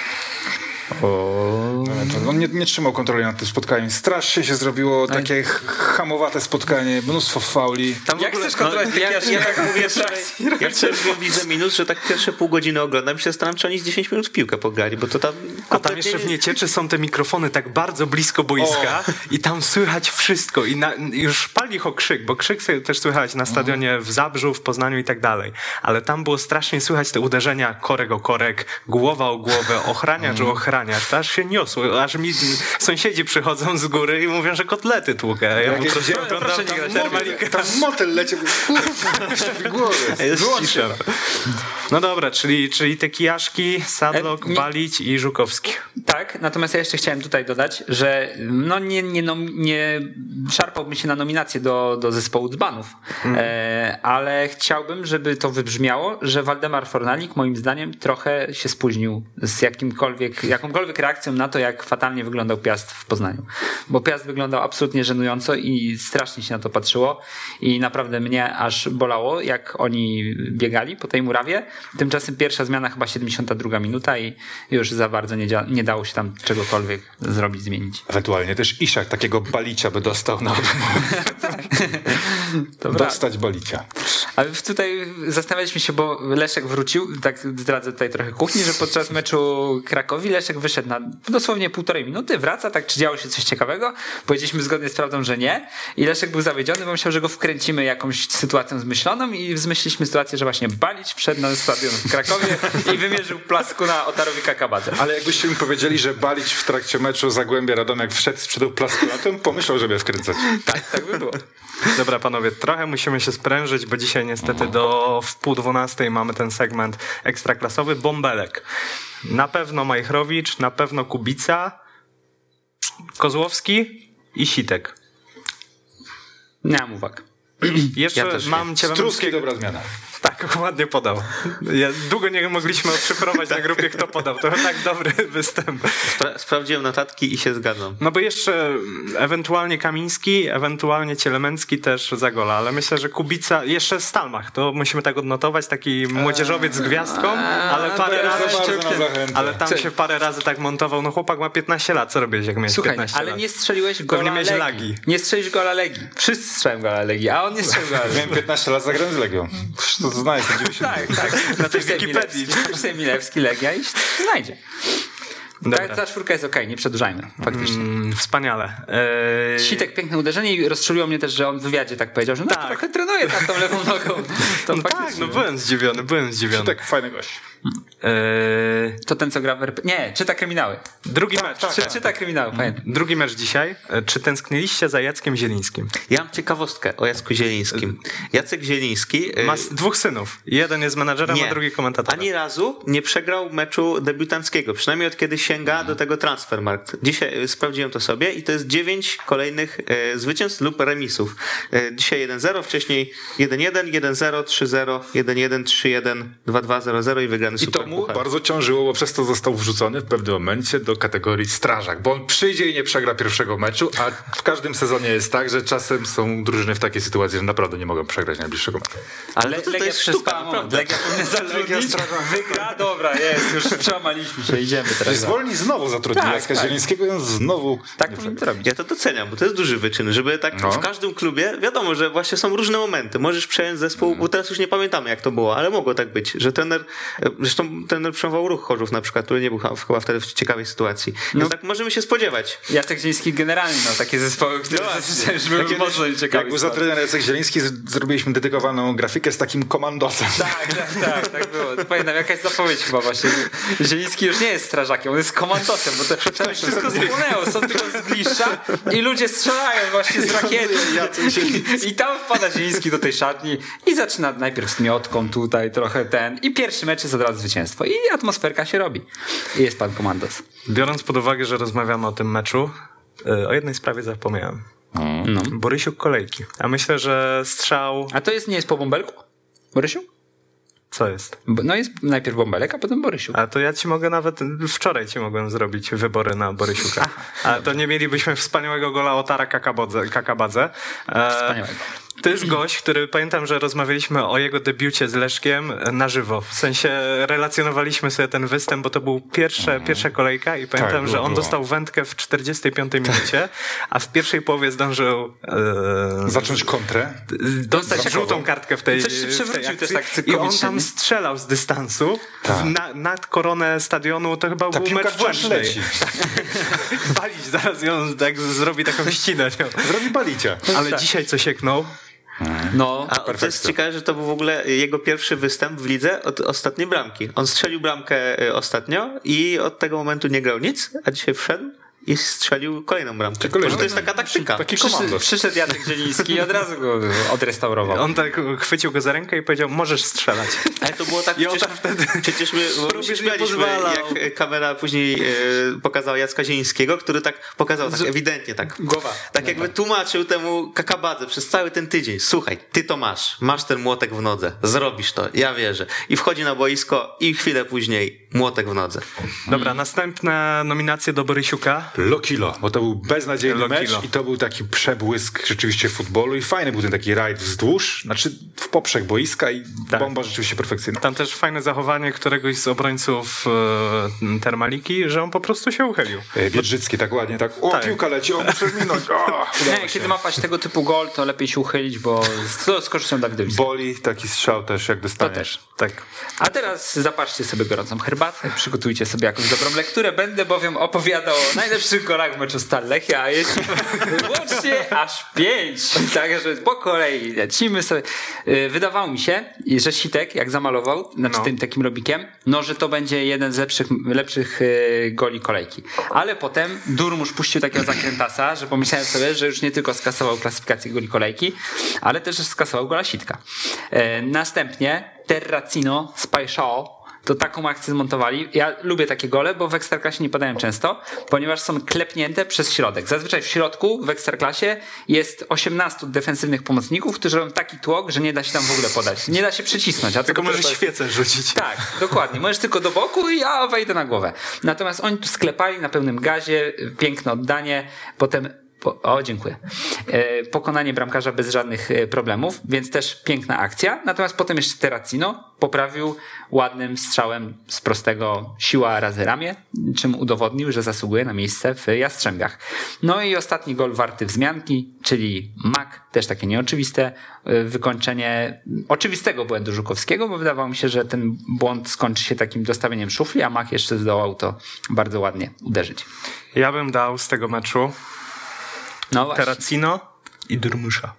Ewentualnie. On nie, nie trzymał kontroli nad tym spotkaniem. Strasznie się zrobiło takie hamowate spotkanie, mnóstwo fauli. Tam Jak ogóle, chcesz kontrolować ja, takie ja tak mówię wczoraj, ja wczoraj widzę minus, że tak pierwsze pół godziny oglądam i się zastanawiam, czy oni z 10 minut w piłkę pograli, bo to tam a tam jeszcze w nie- Niecieczy są te mikrofony tak bardzo blisko boiska i tam słychać wszystko i na, już pali ich o krzyk, bo krzyk sobie też słychać na stadionie w Zabrzu, w Poznaniu i tak dalej. Ale tam było strasznie słychać te uderzenia korek o korek, głowa o głowę, ochraniacz o ochraniacz. To aż się niosło, aż mi sąsiedzi przychodzą z góry i mówią, że kotlety tłukę. Ja po prostu oglądam proszę nie tam. Tam motyl leciał. w głowie. Jest Wyłącz cisza. No dobra, czyli, czyli te kijaszki, Sadlok, E, nie- Balić i Żukowski. Tak, natomiast ja jeszcze chciałem tutaj dodać, że no nie, nie, nom- nie szarpałbym się na nominację do, do zespołu dzbanów, e, ale chciałbym, żeby to wybrzmiało, że Waldemar Fornalik moim zdaniem trochę się spóźnił z jakimkolwiek, jakąkolwiek reakcją na to, jak fatalnie wyglądał Piast w Poznaniu. Bo Piast wyglądał absolutnie żenująco i strasznie się na to patrzyło i naprawdę mnie aż bolało, jak oni biegali po tej murawie. Tymczasem pierwsza zmiana chyba 72 minuta i już za bardzo nie, dzia- nie dało się tam czegokolwiek zrobić, zmienić. Ewentualnie też Iszak takiego balicia by dostał na prawda. Dostać balicia. Ale tutaj zastanawialiśmy się, bo Leszek wrócił, tak zdradzę tutaj trochę kuchni, że podczas meczu Krakowi Leszek wyszedł na dosłownie półtorej minuty, wraca, tak czy działo się coś ciekawego? Powiedzieliśmy zgodnie z prawdą, że nie i Leszek był zawiedziony, bo myślał, że go wkręcimy jakąś sytuacją zmyśloną i zmyśliliśmy sytuację, że właśnie Balić wszedł na stadion w Krakowie i wymierzył plasku na Otarowi Kakabadze. Ale jakbyście mi powiedzieli, że Balić w trakcie meczu Zagłębia Radomek wszedł, sprzedał plaskulatem, pomyślał, żeby wkręcać. Tak, tak by było. Dobra, panowie, trochę musimy się sprężyć, bo dzisiaj niestety do w pół dwunastej mamy ten segment ekstraklasowy. Bąbelek. Na pewno Majchrowicz, na pewno Kubica, Kozłowski i Sitek. Nie mam uwag. Jeszcze Ja mam Struski Cielemanskiego. dobra zmiana. Tak, ładnie podał. Ja długo nie mogliśmy odszyfrować na grupie, kto podał. To tak dobry występ. Spra- sprawdziłem notatki i się zgadzam. No bo jeszcze ewentualnie Kamiński, ewentualnie Cielemencki też za gola, ale myślę, że Kubica, jeszcze Stalmach, to musimy tak odnotować, taki młodzieżowiec z gwiazdką, ale parę razy, ale tam się parę razy tak montował, no chłopak ma 15 lat, co robisz jak miałeś Słuchaj, 15 ale lat? nie strzeliłeś Pewnie gola miałeś Legii. lagi. Nie strzeliłeś gola Legii. Wszyscy strzelają gola Legii, a on nie strzelił gola Legii. Miałem 15 lat, zagrałem z Legią. To 90. Tak, tak. Na tej Wikipedii. Wikipedii. Milewski, Legia i znajdzie. Dobra. Ta, ta czwórka jest okej, nie przedłużajmy. Faktycznie. Mm, wspaniale. Eee, Sitek piękne uderzenie i rozczuliło mnie też, że on w wywiadzie tak powiedział, że no Tak. trochę trenuje tak tą lewą nogą. To no tak, no byłem zdziwiony, byłem zdziwiony. Tak, fajny gość. Eee, To ten, co gra w RP... Nie, czyta kryminały. drugi mecz. Czy, czyta kryminały, pamiętam. Drugi mecz dzisiaj. E, Czy tęskniliście za Jackiem Zielińskim? Ja mam ciekawostkę o Jacku Zielińskim. Jacek Zieliński... y, Ma dwóch synów. Jeden jest menadżerem, a drugi komentatorem. Ani razu nie przegrał meczu debiutanckiego, przynajmniej od kiedy sięga do tego Transfermarkt. Dzisiaj y, sprawdziłem to sobie i to jest 9 kolejnych y, zwycięstw lub remisów. Y, dzisiaj 1-0, wcześniej 1-1, 1-0, 3-0, 1-1, 3-1, 2-2, 0-0 i wygrany I to mu puchar. bardzo ciążyło, bo przez to został wrzucony w pewnym momencie do kategorii strażak, bo on przyjdzie i nie przegra pierwszego meczu, a w każdym sezonie jest tak, że czasem są drużyny w takiej sytuacji, że naprawdę nie mogą przegrać najbliższego meczu. Ale Le, to, to Legia jest przespała sztuka, naprawdę. Legia powinna zatrudnić. Wygra, dobra, jest, już przełamaliśmy się, idziemy teraz. Zwolni znowu zatrudnił Tak, Jacka tak. Zielińskiego i on znowu... Tak powinien to robić. Ja to doceniam, bo to jest duży wyczyn, żeby tak No. w każdym klubie, wiadomo, że właśnie są różne momenty. Możesz przejąć zespół, bo teraz już nie pamiętamy jak to było, ale mogło tak być, że trener, e, zresztą trener przejmował ruch Chorzów na przykład, który nie był ch- chyba wtedy w ciekawej sytuacji. Więc No. tak możemy się spodziewać. Jacek Zieliński generalnie miał takie zespoły, które zazwyczaj już były Kiedyś, mocno. Jak był za trener Jacek Zieliński, zrobiliśmy dedykowaną grafikę z takim komandosem. Tak, tak, tak, tak było. To Pamiętam, jakaś zapowiedź chyba właśnie. Zieliński już nie jest strażakiem, on jest komandosem, bo to już wszystko spłonęło, są tylko zgliszcza i ludzie strzelają właśnie z rakiety. I tam wpada Zieliński do tej szatni i zaczyna najpierw z miotką tutaj trochę ten i pierwszy mecz jest od zwycięstwo i atmosferka się robi. I jest pan komandos. Biorąc pod uwagę, że rozmawiamy o tym meczu, e, o jednej sprawie zapomniałem. No. Borysiuk kolejki. A myślę, że strzał... A to jest nie jest po bąbelku? Borysiu? Co jest? No jest najpierw bąbelek, a potem Borysiu. A to ja ci mogę nawet, wczoraj ci mogłem zrobić wybory na Borysiuka. A to nie mielibyśmy wspaniałego gola Otara Kakabodze, Kakabadze. E, Wspaniałego. To jest gość, który pamiętam, że rozmawialiśmy o jego debiucie z Leszkiem na żywo. W sensie relacjonowaliśmy sobie ten występ, bo to był pierwsze, pierwsza kolejka i pamiętam, Tak, było, że on było. dostał wędkę w 45 minucie, a w pierwszej połowie zdążył e, Zacząć kontrę. dostać Bramkową. żółtą kartkę w tej, Coś się w tej przewrócił też tak I on tam strzelał z dystansu Tak. na, nad koronę stadionu, to chyba Ta był mecz leci. Palić zaraz ją tak zrobi taką ścinę. Zrobi balicia. Ale dzisiaj co sieknął, No, A to jest ciekawe, że to był w ogóle jego pierwszy występ w lidze od ostatniej bramki. On strzelił bramkę y, ostatnio i od tego momentu nie grał nic, a dzisiaj wszedł i strzelił kolejną bramkę. kolejną. Może to jest taka taktyka. Taki przyszedł, przyszedł Jacek Zieliński i od razu go odrestaurował. on tak chwycił go za rękę i powiedział, możesz strzelać. Ale to było tak, przecież, tak wtedy przecież my, się śmialiśmy, jak kamera później e, pokazała Jacka Zielińskiego, który tak pokazał tak ewidentnie, tak Głowa. tak jakby tłumaczył temu kakabadze przez cały ten tydzień. Słuchaj, ty to masz, masz ten młotek w nodze, zrobisz to, ja wierzę. I wchodzi na boisko i chwilę później młotek w nodze. Dobra, następne nominacje do Borysiuka. Lokilo, bo to był beznadziejny Lokilo. mecz i to był taki przebłysk rzeczywiście futbolu i fajny był ten taki rajd wzdłuż, znaczy w poprzek boiska i Tak. bomba rzeczywiście perfekcyjna. Tam też fajne zachowanie któregoś z obrońców e, Termaliki, że on po prostu się uchylił. E, Biedrzycki tak ładnie, tak, o Tak. piłka leci, o muszę minąć, o, Nie, się. kiedy ma paść tego typu gol, to lepiej się uchylić, bo z, korzyścią Dawidowiska. Boli taki strzał też, jak To dostaniesz. też. Tak. A teraz zapatrzcie sobie gorącą herbatę, przygotujcie sobie jakąś dobrą lekturę. Będę bowiem opowiadał o najlepszych golach w meczu Stal Lechia, a jest łącznie aż pięć. Także po kolei lecimy sobie. Yy, Wydawało mi się, że Sitek, jak zamalował, znaczy No. tym takim robikiem, no, że to będzie jeden z lepszych, lepszych yy, goli kolejki. Ale potem Durmusz puścił takiego zakrętasa, że pomyślałem sobie, że już nie tylko skasował klasyfikację goli kolejki, ale też skasował gola Sitka. E, następnie Terracino z Paixao to taką akcję zmontowali. Ja lubię takie gole, bo w Ekstraklasie nie padają często, ponieważ są klepnięte przez środek. Zazwyczaj w środku w Ekstraklasie jest 18 defensywnych pomocników, którzy robią taki tłok, że nie da się tam w ogóle podać. Nie da się przycisnąć. A Tylko dopiero możesz świecę rzucić. tak, dokładnie. Możesz tylko do boku i ja wejdę na głowę. Natomiast oni tu sklepali na pełnym gazie, piękne oddanie, potem. O, dziękuję. E, pokonanie bramkarza bez żadnych e, problemów, więc też piękna akcja. Natomiast potem jeszcze Terracino poprawił ładnym strzałem z prostego siła razy ramię, czym udowodnił, że zasługuje na miejsce w Jastrzębiach. No i ostatni gol warty wzmianki, czyli Mak, też takie nieoczywiste e, wykończenie oczywistego błędu Żukowskiego, bo wydawało mi się, że ten błąd skończy się takim dostawieniem szufli, a Mak jeszcze zdołał to bardzo ładnie uderzyć. Ja bym dał z tego meczu No właśnie. I Durmusza.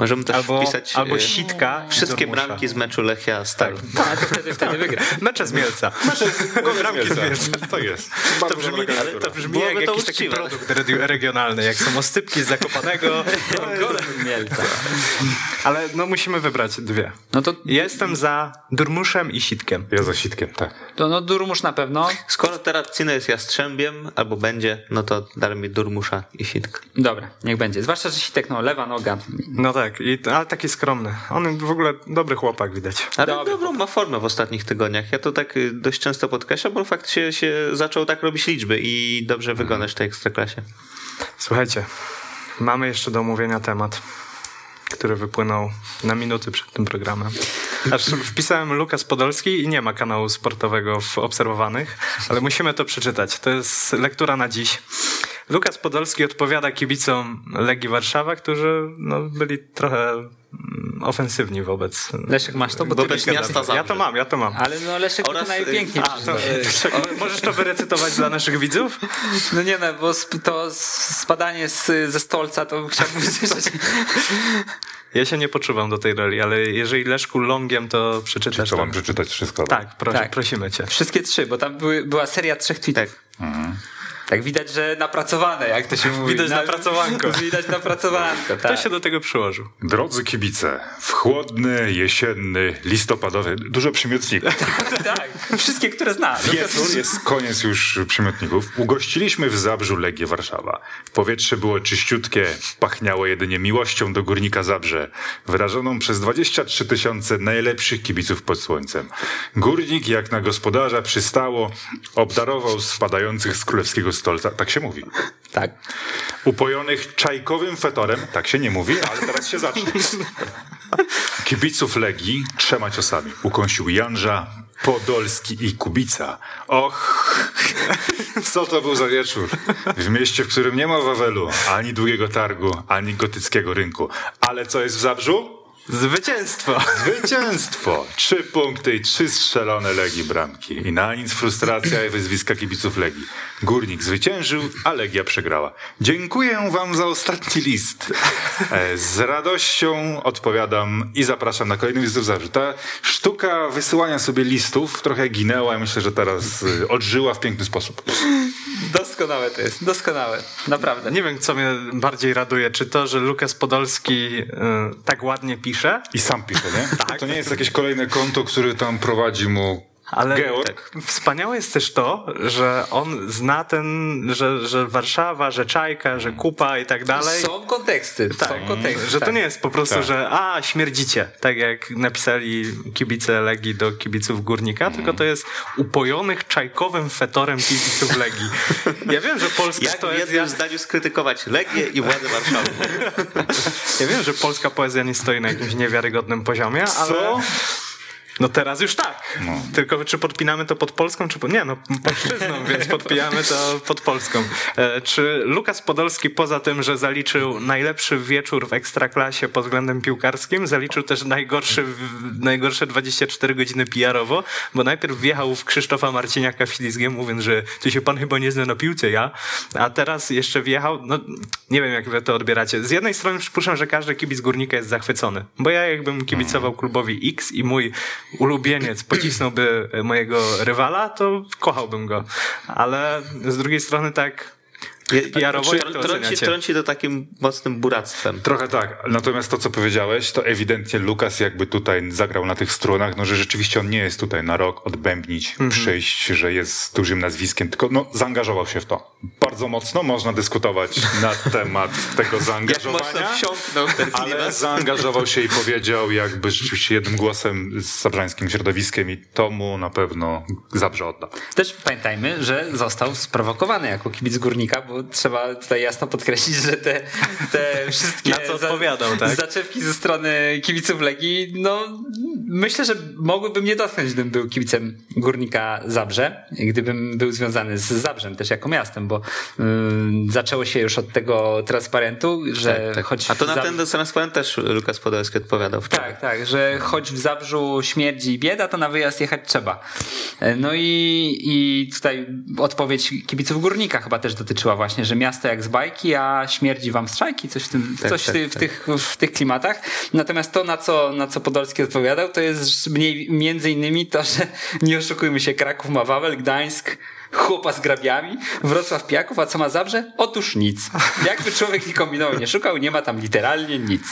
Możemy też Albo, wpisać albo e, Sitka wszystkie bramki z meczu Lechia Stal. A to wtedy, wtedy wygra. Mecze z Mielca. Bramki z Mielca. To jest. To brzmi, ale to brzmi Byłoby jak to jakiś taki produkt regi- regionalny, jak są ostypki z Zakopanego. Mielca. Ale no musimy wybrać dwie. No to, Jestem za Durmuszem i Sitkiem. Ja za sitkiem, tak. to no Durmusz na pewno. Skoro Terracino jest Jastrzębiem, albo będzie, no to daj mi Durmusza i Sitka. Dobra, niech będzie. Zwłaszcza, że Sitek, no lewa noga. No tak, i, ale taki skromny. On w ogóle dobry chłopak widać. Ale Dobry dobrą ma formę w ostatnich tygodniach. Ja to tak y, dość często podkreślam, bo faktycznie się zaczął tak robić liczby i dobrze wyglądasz w tej ekstraklasie. Słuchajcie, mamy jeszcze do omówienia temat, który wypłynął na minuty przed tym programem. Aż wpisałem Lukas Podolski i nie ma kanału sportowego w obserwowanych, ale musimy to przeczytać. To jest lektura na dziś. Lukas Podolski odpowiada kibicom Legii Warszawa, którzy no, byli trochę mm, ofensywni wobec... Leszek, masz to? Bo ty Wobec byś miasta. Zabrze. Ja to mam, ja to mam. Ale no Leszek Oraz, to najpiękniej. y, przeczytał. O, Możesz to wyrecytować dla naszych widzów? No nie no, bo sp- to spadanie z, ze stolca to chciałbym usłyszeć. Ja się nie poczuwam do tej roli, ale jeżeli Leszku longiem, to przeczytasz. To- mam przeczytać wszystko? Tak, pro, Tak. prosimy cię. Wszystkie trzy, bo tam były, była seria trzech tweetów. Tak widać, że napracowane, jak to się mówi. Widać napracowanko. Widać napracowanko, Kto tak. się do tego przyłożył? Drodzy kibice, w chłodny, jesienny, listopadowy, dużo przymiotników. tak, wszystkie, które znam. Wieczór jest koniec już przymiotników. Ugościliśmy w Zabrzu Legię Warszawa. Powietrze było czyściutkie, pachniało jedynie miłością do górnika Zabrze, wyrażoną przez 23 tysiące najlepszych kibiców pod słońcem. Górnik, jak na gospodarza przystało, obdarował spadających z królewskiego stolca, tak się mówi. Tak. Upojonych czajkowym fetorem, tak się nie mówi, ale teraz się zacznie. Kibiców Legii trzema ciosami. Ukąsił Janża, Podolski i Kubica. Och, co to był za wieczór. W mieście, w którym nie ma Wawelu, ani długiego targu, ani gotyckiego rynku. Ale co jest w Zabrzu? Zwycięstwo! Zwycięstwo! Trzy punkty i trzy strzelone Legii bramki. I na nic frustracja i wyzwiska kibiców Legii. Górnik zwyciężył, a Legia przegrała. Dziękuję wam za ostatni list. E, Z radością odpowiadam i zapraszam na kolejny list Zabrzu. Ta sztuka wysyłania sobie listów trochę ginęła i myślę, że teraz y, odżyła w piękny sposób. Doskonałe to jest, doskonałe. Naprawdę. Nie wiem, co mnie bardziej raduje. Czy to, że Lukas Podolski y, tak ładnie pisze? I sam pisze, nie? Tak. To nie jest jakieś kolejne konto, które tam prowadzi mu Ale Georg? tak, wspaniałe jest też to, że on zna ten, że, że Warszawa, że Czajka, że Kupa i tak dalej. Są konteksty, są konteksty. Że to tak. nie jest po prostu, Tak. że a, śmierdzicie, tak jak napisali kibice Legii do kibiców Górnika, tylko to jest upojonych czajkowym fetorem kibiców Legii. Ja wiem, że polska Jak w poezja... jednym zdaniu skrytykować Legię i władze Warszawy. Ja wiem, że polska poezja nie stoi na jakimś niewiarygodnym poziomie, ale... No teraz już tak. Tylko czy podpinamy to pod Polską, czy pod... Nie, no polszczyzną, więc podpijamy to pod Polską. E, czy Lukas Podolski poza tym, że zaliczył najlepszy wieczór w Ekstraklasie pod względem piłkarskim, zaliczył też najgorszy, najgorsze 24 godziny PR-owo, bo najpierw wjechał w Krzysztofa Marciniaka ślizgiem, mówiąc, że ty się pan chyba nie zna na piłce, ja. A teraz jeszcze wjechał, no nie wiem jak wy to odbieracie. Z jednej strony przypuszczam, że każdy kibic Górnika jest zachwycony, bo ja jakbym kibicował klubowi X i mój ulubieniec pocisnąłby mojego rywala, to kochałbym go. Ale z drugiej strony tak PR-owo jak to trąci, trąci to takim mocnym buractwem. Trochę tak. Natomiast to, co powiedziałeś, to ewidentnie Lukas jakby tutaj zagrał na tych strunach, no że rzeczywiście on nie jest tutaj na rok odbębnić, przyjść, że jest dużym nazwiskiem, tylko no, zaangażował się w to. Bardzo mocno można dyskutować na temat tego zaangażowania. Ale zaangażował się i powiedział jakby rzeczywiście jednym głosem z zabrzańskim środowiskiem i to mu na pewno Zabrze odda. Też pamiętajmy, że został sprowokowany jako kibic górnika, bo trzeba tutaj jasno podkreślić, że te, te wszystkie Na co odpowiadał, tak? zaczepki ze strony kibiców Legii, no myślę, że mogłyby mnie dotknąć, gdybym był kibicem górnika Zabrze, gdybym był związany z Zabrzem też jako miastem, bo ym, zaczęło się już od tego transparentu, że choć A to na ten transparent też Lukas Podolski odpowiadał wczoraj. tak, tak, że choć w Zabrzu śmierdzi i bieda, to na wyjazd jechać trzeba. E, No i, i tutaj odpowiedź kibiców Górnika chyba też dotyczyła właśnie, że miasto jak z bajki, a śmierdzi wam strajki, coś w, tym, Tak, coś tak, w, tak. tych, w tych klimatach. Natomiast to, na co, na co Podolski odpowiadał, to jest mniej, między innymi to, że nie oszukujmy się, Kraków ma Wawel, Gdańsk chłopa z grabiami, Wrocław Pijaków, a co ma Zabrze? Otóż nic. Jakby człowiek nie kombinował, nie szukał, nie ma tam literalnie nic.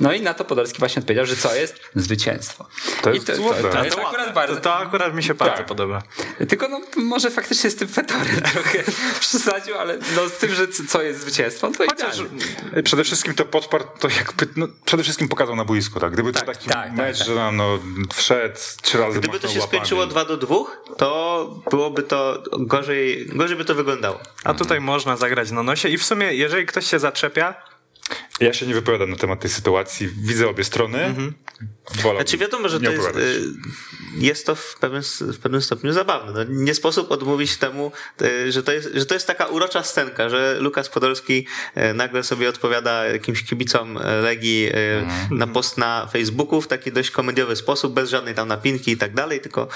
No i na to Podolski właśnie odpowiedział, że co jest? Zwycięstwo. To I jest to, to, to jest akurat bardzo... to, to akurat mi się bardzo Tak. podoba. Tylko no, może faktycznie z tym fetorem trochę przesadził, ale no, z tym, że co jest zwycięstwo, to Chociaż idealnie. przede wszystkim to podparł, to jakby, no, przede wszystkim pokazał na boisku, tak? Gdyby to taki tak, tak, mecz, tak. że nam, no, wszedł trzy razy Gdyby to się łapami. skończyło 2 do 2, to byłoby to gorzej, gorzej by to wyglądał. A tutaj można zagrać na nosie i w sumie, jeżeli ktoś się zaczepia, Ja się nie wypowiadam na temat tej sytuacji. Widzę obie strony. Mhm. Znaczy wiadomo, że to jest, y, jest to w pewnym, w pewnym stopniu zabawne. No, nie sposób odmówić temu, y, że to, jest, że to jest taka urocza scenka, że Lukas Podolski y, nagle sobie odpowiada jakimś kibicom Legii Mhm. na post na Facebooku w taki dość komediowy sposób, bez żadnej tam napinki i tak dalej, tylko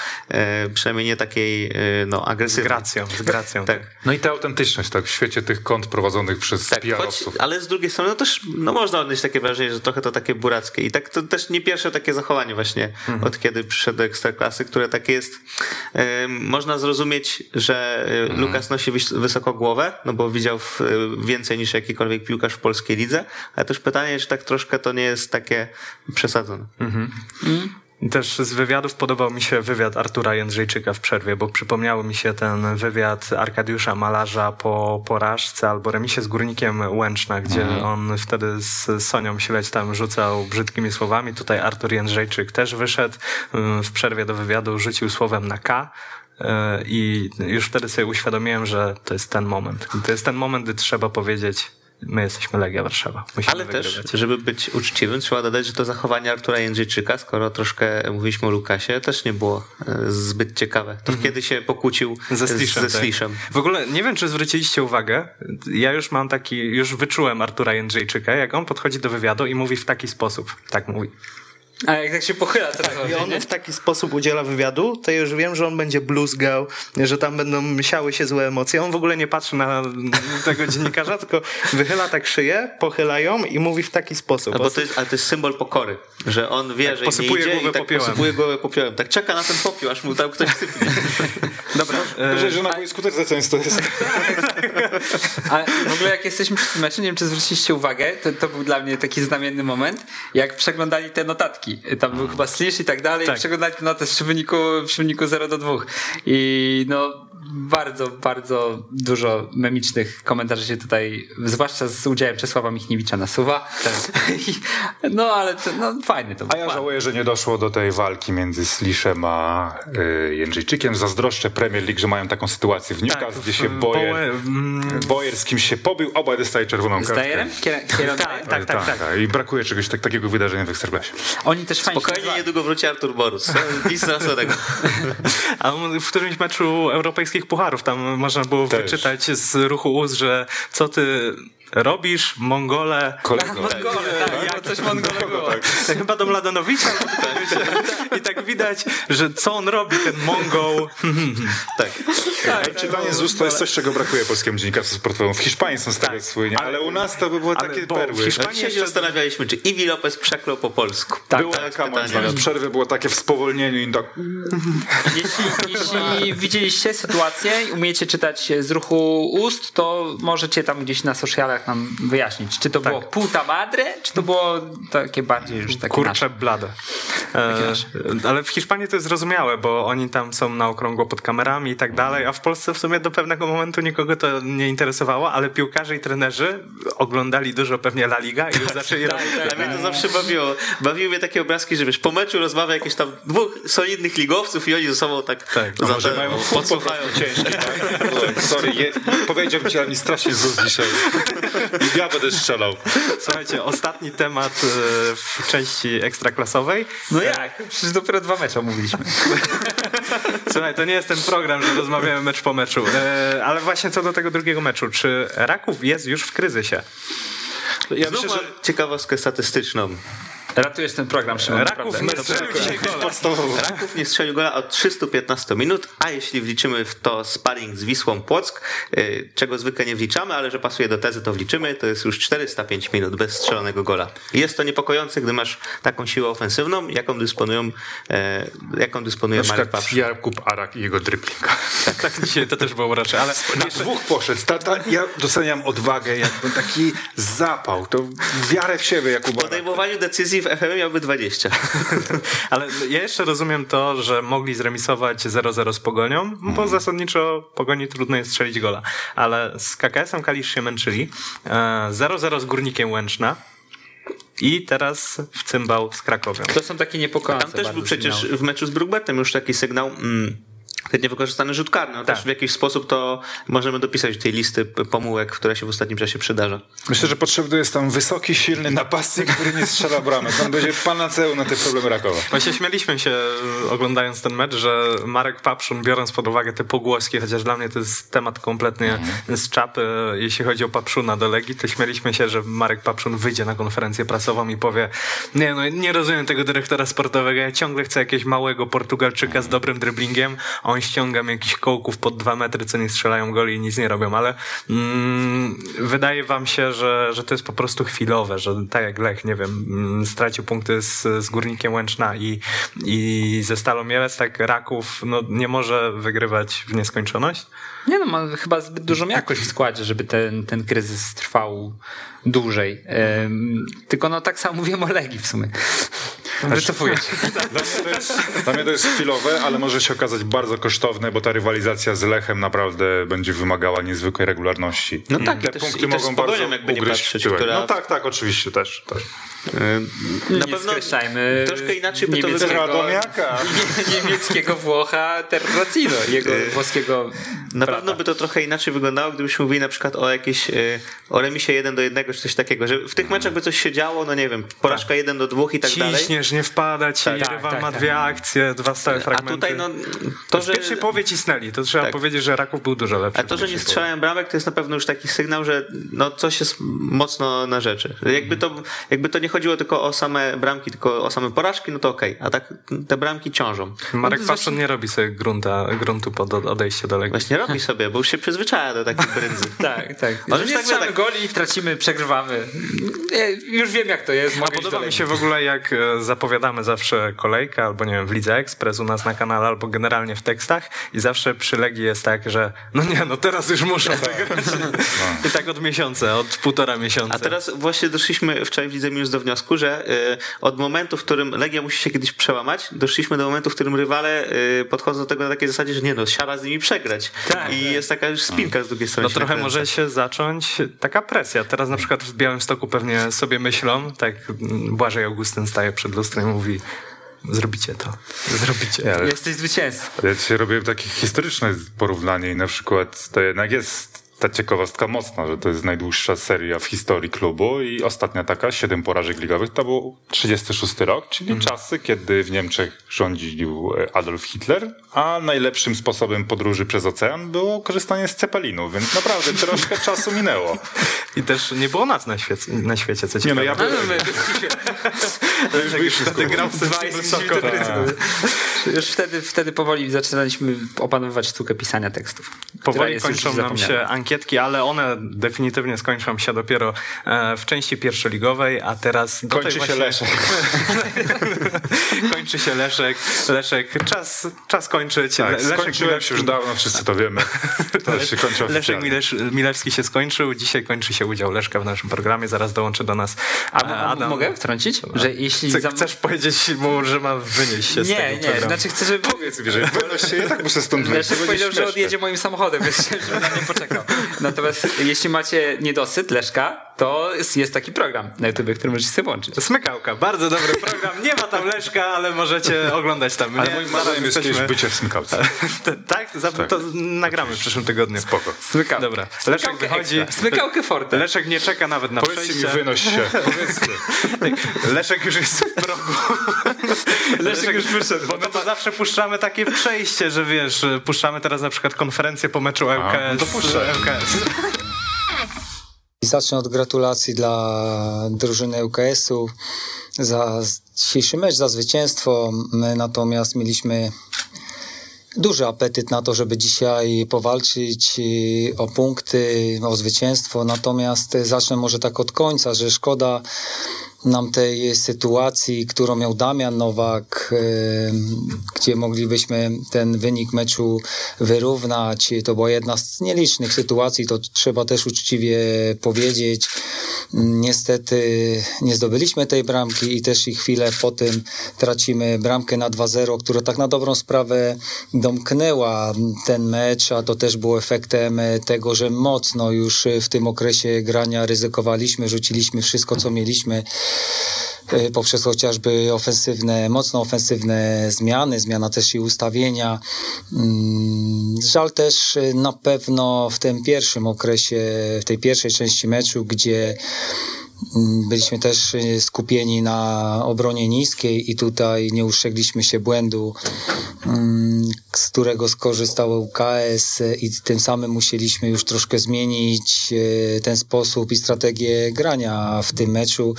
przynajmniej nie takiej no, z agresywnej. gracją, z gracją. Tak. No i ta autentyczność, tak, w świecie tych kont prowadzonych przez Tak, choć, ale z drugiej strony no też no można odnieść takie wrażenie, że trochę to takie burackie. I tak to też nie pierwsze takie zachowanie właśnie Mhm. od kiedy przyszedł do Ekstraklasy, które takie jest, można zrozumieć, że e, Mhm. Lukas nosi wys- wysoko głowę, no bo widział w, e, więcej niż jakikolwiek piłkarz w polskiej lidze, ale też pytanie, czy tak troszkę to nie jest takie przesadzone. I Też z wywiadów podobał mi się wywiad Artura Jędrzejczyka w przerwie, bo przypomniało mi się ten wywiad Arkadiusza Malarza po porażce albo remisie z Górnikiem Łęczna, gdzie on wtedy z Sonią Śledź tam rzucał brzydkimi słowami. Tutaj Artur Jędrzejczyk też wyszedł ym, w przerwie do wywiadu, rzucił słowem na K. yy, I już wtedy sobie uświadomiłem, że to jest ten moment. To jest ten moment, gdy trzeba powiedzieć, my jesteśmy Legia Warszawa. Musimy Ale też, wygrywać. żeby być uczciwym, trzeba dodać, że to zachowanie Artura Jędrzejczyka, skoro troszkę mówiliśmy o Lukasie, też nie było e, zbyt ciekawe. To kiedy się pokłócił Mhm. Ze Sliszem. ze tak. Sliszem. W ogóle nie wiem, czy zwróciliście uwagę. Ja już mam taki, już wyczułem Artura Jędrzejczyka, jak on podchodzi do wywiadu i mówi w taki sposób. Tak mówi. A jak tak się pochyla trochę, I on nie? w taki sposób udziela wywiadu, to już wiem, że on będzie bluzgał, że tam będą msiały się złe emocje. On w ogóle nie patrzy na tego dziennikarza, tylko wychyla tak szyję, pochylają i mówi w taki sposób. Albo to jest, ale to jest symbol pokory, że on wie, że posypuje nie idzie głowę i tak popiołem. posypuje głowę popiołem. Tak czeka na ten popiół, aż mu tam ktoś sypnie. Dobra, e, Dobrze, że na boisku też za często jest. Ale w ogóle jak jesteśmy przy tym meczu, nie wiem czy zwróciliście uwagę, to, to był dla mnie taki znamienny moment, jak przeglądali te notatki. Tam był chyba Slish i tak dalej, Tak. i przeglądali te noty przy wyniku, przy wyniku 0 do 2. I no bardzo, bardzo dużo memicznych komentarzy się tutaj, zwłaszcza z udziałem Czesława Michniewicza nasuwa. No ale to, no, fajny to A ja żałuję, że nie doszło do tej walki między Slishem a y, Jędrzejczykiem. Zazdroszczę Premier League, że mają taką sytuację w Newcastle, Tak, gdzie się w Boyer, mm, z kimś się pobił, obaj dostaje czerwoną Z kartkę. Dajerem? Kier- Kieran Dyer? tak, tak, tak. I brakuje czegoś tak, takiego wydarzenia w Ekstraklasie. Oni też fajnie Spokojnie, niedługo wróci Artur Borus. Nic strasznego. A on w którymś meczu europejskich pucharów tam można było Też. wyczytać z ruchu ust, że co ty robisz, Mongole. Kolego. Mongole, tak, jak coś Mongole było. Tak, chyba do kogoś. I tak widać, że co on robi, ten Mongol. Tak. Ale czytanie z ust to jest coś, czego brakuje polskiemu dziennikarstwu sportowemu. W Hiszpanii są tego Tak. słynie, ale u nas to by było ale takie bo perły. w Hiszpanii- się zastanawialiśmy, czy Iwi Lopez przeklął po polsku. Tak, jest moim pytanie. Przerwy było takie w spowolnieniu i tak... Jeśli, jeśli widzieliście sytuację i umiecie czytać z ruchu ust, to możecie tam gdzieś na socialach nam wyjaśnić, czy to było puta madre, czy to było takie bardziej już takie Kurcze nasze. blade. E, ale w Hiszpanii to jest zrozumiałe, bo oni tam są na okrągło pod kamerami i tak dalej, a w Polsce w sumie do pewnego momentu nikogo to nie interesowało, ale piłkarze i trenerzy oglądali dużo pewnie La Liga i już zaczęli robić. A mnie to zawsze bawiło. Bawiły mnie takie obrazki, że wiesz, po meczu rozmawia jakieś tam dwóch solidnych ligowców i oni ze sobą tak, Tak, za może mają podsłuchają. ciężki, tak? Oj, Sorry, je, powiedziałbym ci, ale mi strasznie zus dzisiaj. I ja będę strzelał. Słuchajcie, ostatni temat e, w części ekstraklasowej. No jak? Przecież dopiero dwa mecze omówiliśmy. Słuchaj, to nie jest ten program, że rozmawiamy mecz po meczu. E, ale właśnie co do tego drugiego meczu. Czy Raków jest już w kryzysie? Ja Znów myślę, mam że ciekawostkę statystyczną. Ratujesz ten program, Szymon. Raków nie strzelił dzisiaj gola. Raków nie strzelił gola od 315 minut, a jeśli wliczymy w to sparring z Wisłą Płock, y, czego zwykle nie wliczamy, ale że pasuje do tezy, to wliczymy, to jest już 405 minut bez strzelonego gola. Jest to niepokojące, gdy masz taką siłę ofensywną, jaką dysponują, e, jaką dysponuje Marek Papsz. Jakub Arak i jego dribbling. Tak, dzisiaj to też było urocze, ale Na dwóch poszedł. Ta, ta, ja doceniam odwagę, jakby taki zapał, to wiarę w siebie W Jakuba. Araka. podejmowaniu decyzji w FM miałby 20. Ale ja jeszcze rozumiem to, że mogli zremisować 0-0 z Pogonią, bo zasadniczo Pogoni trudno jest strzelić gola. Ale z KKS-em Kalisz się męczyli. E, 0-0 z Górnikiem Łęczna i teraz w cymbał z Krakowią. To są takie niepokojące Tam też był przecież sygnały. w meczu z Brugbetem już taki sygnał. Mm, ten niewykorzystany rzut karny. No Tak. Też w jakiś sposób to możemy dopisać do tej listy pomyłek, która się w ostatnim czasie przydarza. Myślę, że potrzebny jest tam wysoki, silny napastnik, który nie strzela bramek. On będzie panaceum na te problemy Rakowa. Właśnie śmieliśmy się oglądając ten mecz, że Marek Papszun, biorąc pod uwagę te pogłoski, chociaż dla mnie to jest temat kompletnie z czapy, jeśli chodzi o Papszuna do Legii, to śmieliśmy się, że Marek Papszun wyjdzie na konferencję prasową i powie nie no, nie rozumiem tego dyrektora sportowego, ja ciągle chcę jakiegoś małego Portugalczyka z dobrym dribblingiem, a on ściąga mi jakichś kołków pod dwa metry, co nie strzelają goli i nic nie robią, ale mm, wydaje wam się, że, że to jest po prostu chwilowe, że tak jak Lech, nie wiem, mm, stracił punkty z, z Górnikiem Łęczna i, i ze Stalą Mielec, tak Raków no, nie może wygrywać w nieskończoność. Nie no, ma chyba zbyt dużą jakość w składzie, żeby ten, ten kryzys trwał dłużej. Tylko no tak samo mówiłem o Legii w sumie. Wycofuję się. Dla mnie, to jest, dla mnie to jest chwilowe, ale może się okazać bardzo kosztowne, bo ta rywalizacja z Lechem naprawdę będzie wymagała niezwykłej regularności. No tak, te i też- punkty i też mogą bardzo jakby nie ugryźć patrzeć, która- No tak, tak, oczywiście też. też. Na nie pewno skreślajmy troszkę inaczej by to wyglądało. Niemieckiego Włocha Terracino, jego włoskiego Na brata. pewno by to trochę inaczej wyglądało, gdybyśmy mówili na przykład o jakiejś, y, o remisie 1 do 1 czy coś takiego, że w tych meczach by coś się działo, no nie wiem, porażka 1 do 2 i tak dalej. Ciśniesz, nie wpada ci, Tak, rywal tak, ma tak. dwie akcje, dwa stałe A fragmenty. tutaj no to, w że... pierwszej połowie cisnęli, to trzeba Tak. powiedzieć, że Raków był dużo lepszy. A to, że nie strzelają bramek, to jest na pewno już taki sygnał, że no coś jest mocno na rzeczy. Jakby to, jakby to nie chodziło tylko o same bramki, tylko o same porażki, no to okej. A tak te bramki ciążą. Marek no, Papszun nie robi sobie grunta, gruntu pod odejście do Legii. Właśnie robi sobie, bo już się przyzwyczaja do takich brędzy. Tak, tak. Ale Że już nie tak strzelamy wiadomo. goli, tracimy, przegrywamy. Już wiem jak to jest. A podoba do mi się w ogóle, jak e, za zapowiadamy zawsze kolejkę, albo nie wiem, w Lidze Ekspres u nas na kanale, albo generalnie w tekstach i zawsze przy Legii jest tak, że no nie, no teraz już muszą wygrać. I tak od miesiąca, od półtora miesiąca. A teraz właśnie doszliśmy wczoraj w Lidze Minus do wniosku, że y, od momentu, w którym Legia musi się kiedyś przełamać, doszliśmy do momentu, w którym rywale y, podchodzą do tego na takiej zasadzie, że nie no, siada z nimi przegrać. Tak, I tak. jest taka już spinka z drugiej strony. No trochę może się zacząć taka presja. Teraz na przykład w Białymstoku pewnie sobie myślą, tak mm, Błażej Augustyn staje przed lustrem i mówi zrobicie to, zrobicie. Ale Jesteś zwycięzcą. Ja dzisiaj robię takie historyczne porównanie i na przykład to jednak jest ta ciekawostka mocna, że to jest najdłuższa seria w historii klubu i ostatnia taka, siedem porażek ligowych, to był 36 rok, czyli czasy, kiedy w Niemczech rządził e, Adolf Hitler, a najlepszym sposobem podróży przez ocean było korzystanie z cepelinu, więc naprawdę troszkę czasu minęło. I też nie było nas na świecie, na świecie co Nie ciekawe. no, ja byłem, Tak już wtedy grał w Już wtedy, wtedy powoli zaczynaliśmy opanowywać sztukę pisania tekstów. Powoli kończą nam się ankietki, ale one definitywnie skończą się dopiero e, w części pierwszoligowej, a teraz do Kończy tej się właśnie... Leszek. kończy się Leszek. Leszek, czas, czas kończyć. Tak, Le- Leszek skończyłem się już dawno, wszyscy to wiemy. Teraz się kończy Leszek. Milesz, Milewski się skończył, dzisiaj kończy się udział Leszka w naszym programie, zaraz dołączy do nas A, e, a, Adam. mogę wtrącić? Że jeśli Chcesz powiedzieć mu, że ma wynieść się z Nie, tego nie, programu? Znaczy chcę, żeby... Powiedz mi, że się, ja tak muszę stąd wyjść. To powiedział, że odjedzie moim samochodem, więc na mnie poczekał. Natomiast jeśli macie niedosyt Leszka, to jest, taki program na YouTube, który możecie sobie włączyć. Smykałka, bardzo dobry program. Nie ma tam Leszka, ale możecie oglądać tam. Ale moim marzeniem jest jesteśmy- kiedyś bycie w smykałce. Tak? Za, To nagramy w przyszłym tygodniu. Spoko. Smykałkę. Dobra, Leszek Smykałkę wychodzi. ekstra. Smykałkę forte. Leszek nie czeka nawet na Powiedzcie mi, przejście. wynoś się. Powiedzcie. Leszek już jest w progu. Leszek już wyszedł. Bo my to zawsze puszczamy takie przejście, że wiesz, puszczamy teraz na przykład konferencję po meczu no ŁKS. to puszczaj. ŁKS. Zacznę od gratulacji dla drużyny UKS-u za dzisiejszy mecz, za zwycięstwo. My natomiast mieliśmy duży apetyt na to, żeby dzisiaj powalczyć y, o punkty, o zwycięstwo. Natomiast zacznę może tak od końca, że szkoda nam tej sytuacji, którą miał Damian Nowak, y, gdzie moglibyśmy ten wynik meczu wyrównać. To była jedna z nielicznych sytuacji, to trzeba też uczciwie powiedzieć. Niestety nie zdobyliśmy tej bramki i też i chwilę po tym tracimy bramkę na 2-0, która tak na dobrą sprawę domknęła ten mecz, a to też było efektem tego, że mocno już w tym okresie grania ryzykowaliśmy, rzuciliśmy wszystko, co mieliśmy poprzez chociażby ofensywne, mocno ofensywne zmiany, zmiana też i ustawienia. Mm, Żal też y, na pewno w tym pierwszym okresie, w tej pierwszej części meczu, gdzie byliśmy też y, skupieni na obronie niskiej i tutaj nie ustrzegliśmy się błędu, mm, z którego skorzystało UKS y, i tym samym musieliśmy już troszkę zmienić y, ten sposób i strategię grania w tym meczu.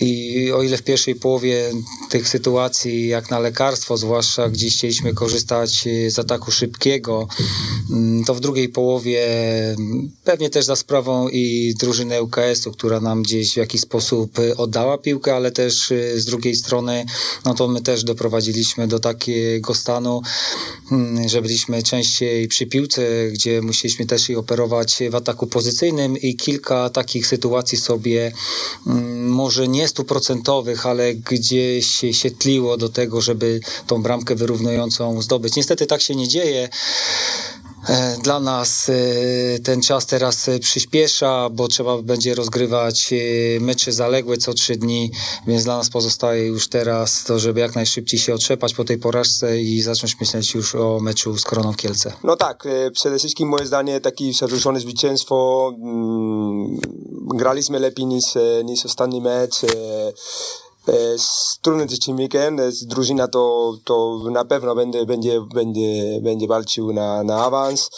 I o ile w pierwszej połowie tych sytuacji, jak na lekarstwo, zwłaszcza gdzie chcieliśmy korzystać z ataku szybkiego, mm, to w drugiej połowie mm, pewnie też za sprawą i drużyny UKS-u, która nam gdzieś w jakiś sposób y, oddała piłkę, ale też y, z drugiej strony, no to my też doprowadziliśmy do takiego stanu, mm, że byliśmy częściej przy piłce, gdzie musieliśmy też i operować w ataku pozycyjnym i kilka takich sytuacji sobie mm, może nie stuprocentowych, ale gdzieś się tliło do tego, żeby tą bramkę wyrównującą zdobyć. Niestety tak się nie dzieje. E, Dla nas e, ten czas teraz e, przyspiesza, bo trzeba będzie rozgrywać mecze zaległe co trzy dni, więc dla nas pozostaje już teraz to, żeby jak najszybciej się otrzepać po tej porażce i zacząć myśleć już o meczu z Koroną Kielce. No tak, przede wszystkim moje zdanie takie zasłużone zwycięstwo. Mm, graliśmy lepiej niż, niż ostatni mecz. E, e, z trudnym przeciwnikiem, e, z drużyna to, to na pewno będzie, będzie, będzie, będzie walczył na, na awans.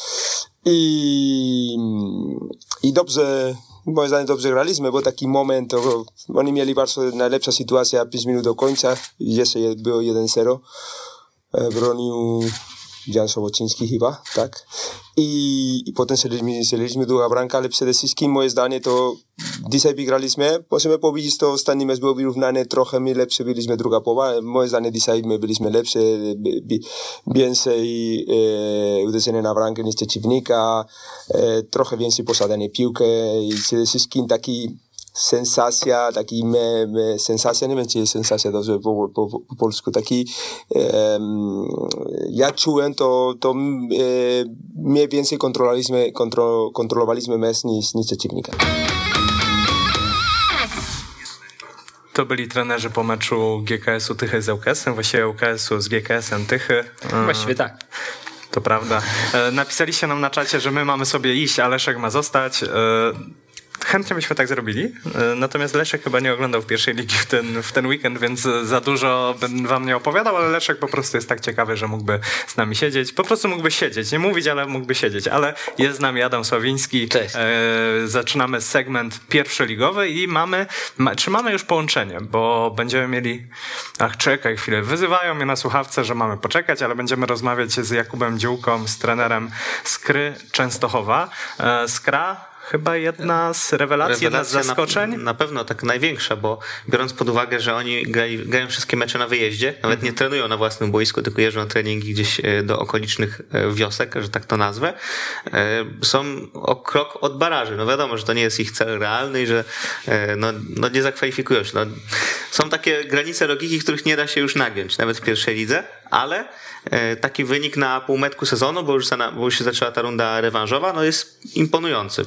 I, I dobrze, moim zdaniem dobrze graliśmy, bo taki moment, to, oni mieli bardzo najlepsza sytuacja 5 minut do końca i jeszcze je- było 1-0. E, bronił Jan Sobociński chyba, tak? I, i potem strzeliliśmy, strzeliliśmy druga bramka, ale przede wszystkim moje zdanie to dzisiaj wygraliśmy. Możemy powiedzieć, to ostatni mecz był wyrównany, trochę my lepszy byliśmy druga połowa. Moje zdanie dzisiaj my byliśmy lepsi, więcej e, uderzenia na bramkę niż przeciwnika, e, trochę więcej posiadania piłkę i przede wszystkim taki sensacja, taki me, me, sensacja, nie wiem czy jest sensacja dobrze po, po, po polsku, taki um, ja czułem to, to e, my więcej kontrolowaliśmy, kontro, kontrolowaliśmy mecz niż, niż przeciwnika. To byli trenerzy po meczu GKS-u Tychy z ŁKS-em, właściwie ŁKS-u z GKS-em Tychy. Właściwie tak. To prawda. E, Napisaliście nam na czacie, że my mamy sobie iść, a Leszek ma zostać. E, Chętnie byśmy tak zrobili, e, natomiast Leszek chyba nie oglądał w pierwszej ligi w ten, w ten weekend, więc za dużo bym wam nie opowiadał, ale Leszek po prostu jest tak ciekawy, że mógłby z nami siedzieć. Po prostu mógłby siedzieć, nie mówić, ale mógłby siedzieć. Ale jest z nami Adam Sławiński. Cześć. E, zaczynamy segment pierwszoligowy i mamy, ma, czy mamy już połączenie, bo będziemy mieli, ach czekaj chwilę, wyzywają mnie na słuchawce, że mamy poczekać, ale będziemy rozmawiać z Jakubem Dziółką, z trenerem Skry Częstochowa. E, Skra chyba jedna z rewelacji, jedna z zaskoczeń. Na, na, pewno tak największa, bo biorąc pod uwagę, że oni grali, grają wszystkie mecze na wyjeździe, nawet nie trenują na własnym boisku, tylko jeżdżą na treningi gdzieś e, do okolicznych e, wiosek, że tak to nazwę, e, są o krok od baraży. No wiadomo, że to nie jest ich cel realny i że no, no nie zakwalifikują się. No, są takie granice logiki, których nie da się już nagiąć, nawet w pierwszej lidze, ale taki wynik na półmetku sezonu, bo już, bo już się zaczęła ta runda rewanżowa, no jest imponujący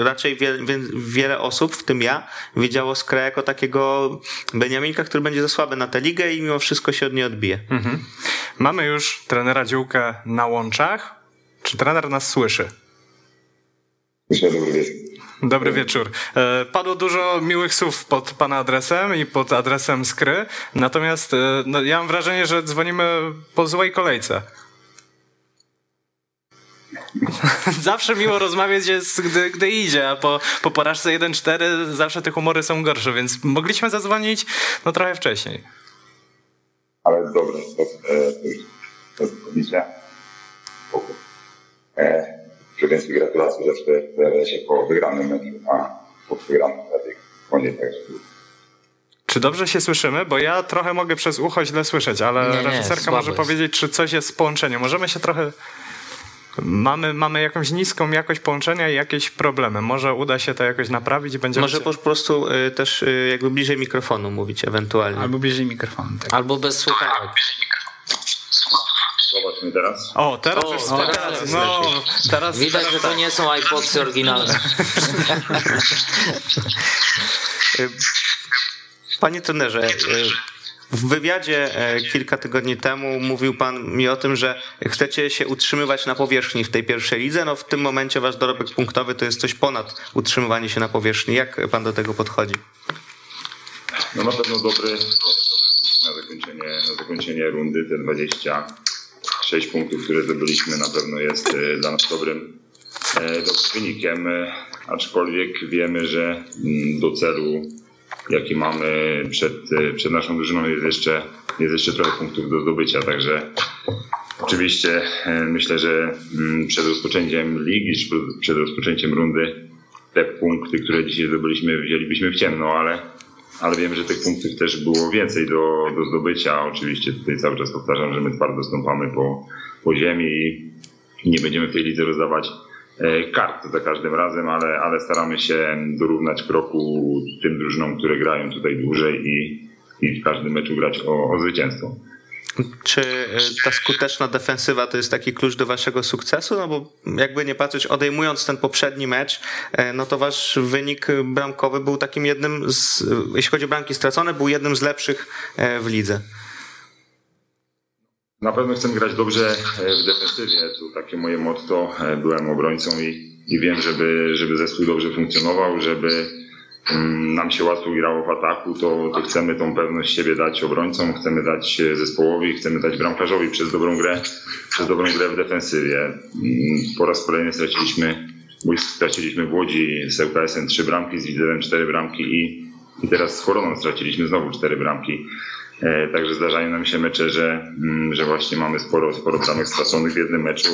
raczej wie, wie, wiele osób, w tym ja, widziało Skrę jako takiego Beniaminka, który będzie za słaby na tę ligę i mimo wszystko się od niej odbije. Mhm. Mamy już trenera Dziółkę na łączach. Czy trener nas słyszy? Dobry wieczór. Dobry wieczór. E, padło dużo miłych słów pod pana adresem i pod adresem Skry, natomiast e, no, ja mam wrażenie, że dzwonimy po złej kolejce. zawsze miło rozmawiać jest, gdy, gdy idzie, a po, po porażce 1-4 zawsze te humory są gorsze, więc mogliśmy zadzwonić no trochę wcześniej. Ale dobre, to, to już komisja. E, przy więcej gratulacji zawsze pojawia się po wygranym meczu, a po wygranym lepiej koniec. Czy dobrze się słyszymy? Bo ja trochę mogę przez ucho źle słyszeć, ale nie, reżyserka może jest. powiedzieć, czy coś jest w połączeniu. Możemy się trochę mamy, mamy jakąś niską jakość połączenia i jakieś problemy. Może uda się to jakoś naprawić będziemy... Może po prostu y, też y, jakby bliżej mikrofonu mówić ewentualnie. Albo bliżej mikrofonu. Tak. Albo bez słuchawek. Zobacz mi teraz. O, teraz o, już o, teraz, no, teraz, Widać, teraz że to tak. nie są iPodsy oryginalne. Panie trenerze, w wywiadzie e, kilka tygodni temu mówił pan mi o tym, że chcecie się utrzymywać na powierzchni w tej pierwszej lidze. No w tym momencie wasz dorobek punktowy to jest coś ponad utrzymywanie się na powierzchni. Jak pan do tego podchodzi? No na pewno dobry na zakończenie, na zakończenie rundy te 26 punktów, które zdobyliśmy na pewno jest e, dla nas dobrym, e, dobrym wynikiem, aczkolwiek wiemy, że mm, do celu jaki mamy przed, przed naszą drużyną jest jeszcze, jest jeszcze trochę punktów do zdobycia, także oczywiście e, myślę, że mm, przed rozpoczęciem ligi, przed rozpoczęciem rundy te punkty, które dzisiaj zdobyliśmy, wzięlibyśmy w ciemno, ale, ale wiemy, że tych punktów też było więcej do, do zdobycia. Oczywiście tutaj cały czas powtarzam, że my twardo stąpamy po, po ziemi i nie będziemy w tej lidze rozdawać E, kart za każdym razem, ale, ale staramy się dorównać kroku tym drużynom, które grają tutaj dłużej i, i w każdym meczu grać o, o zwycięstwo. Czy e, ta skuteczna defensywa to jest taki klucz do waszego sukcesu? No bo jakby nie patrzeć, odejmując ten poprzedni mecz, e, no to wasz wynik bramkowy był takim jednym z, jeśli chodzi o bramki stracone, był jednym z lepszych w lidze. Na pewno chcę grać dobrze e, w defensywie. To takie moje motto. E, byłem obrońcą i, i wiem, żeby, żeby zespół dobrze funkcjonował, żeby nam się łatwo grało w ataku, to, to chcemy tą pewność siebie dać obrońcom, chcemy dać e, zespołowi, chcemy dać bramkarzowi przez dobrą grę, przez dobrą grę w defensywie. Mm, po raz kolejny straciliśmy, straciliśmy w Łodzi z ŁKS-em trzy bramki, z Widzewem cztery bramki i, i teraz z Koroną straciliśmy znowu cztery bramki. E, także zdarzają nam się mecze, że, mm, że właśnie mamy sporo, sporo bramek straconych w jednym meczu.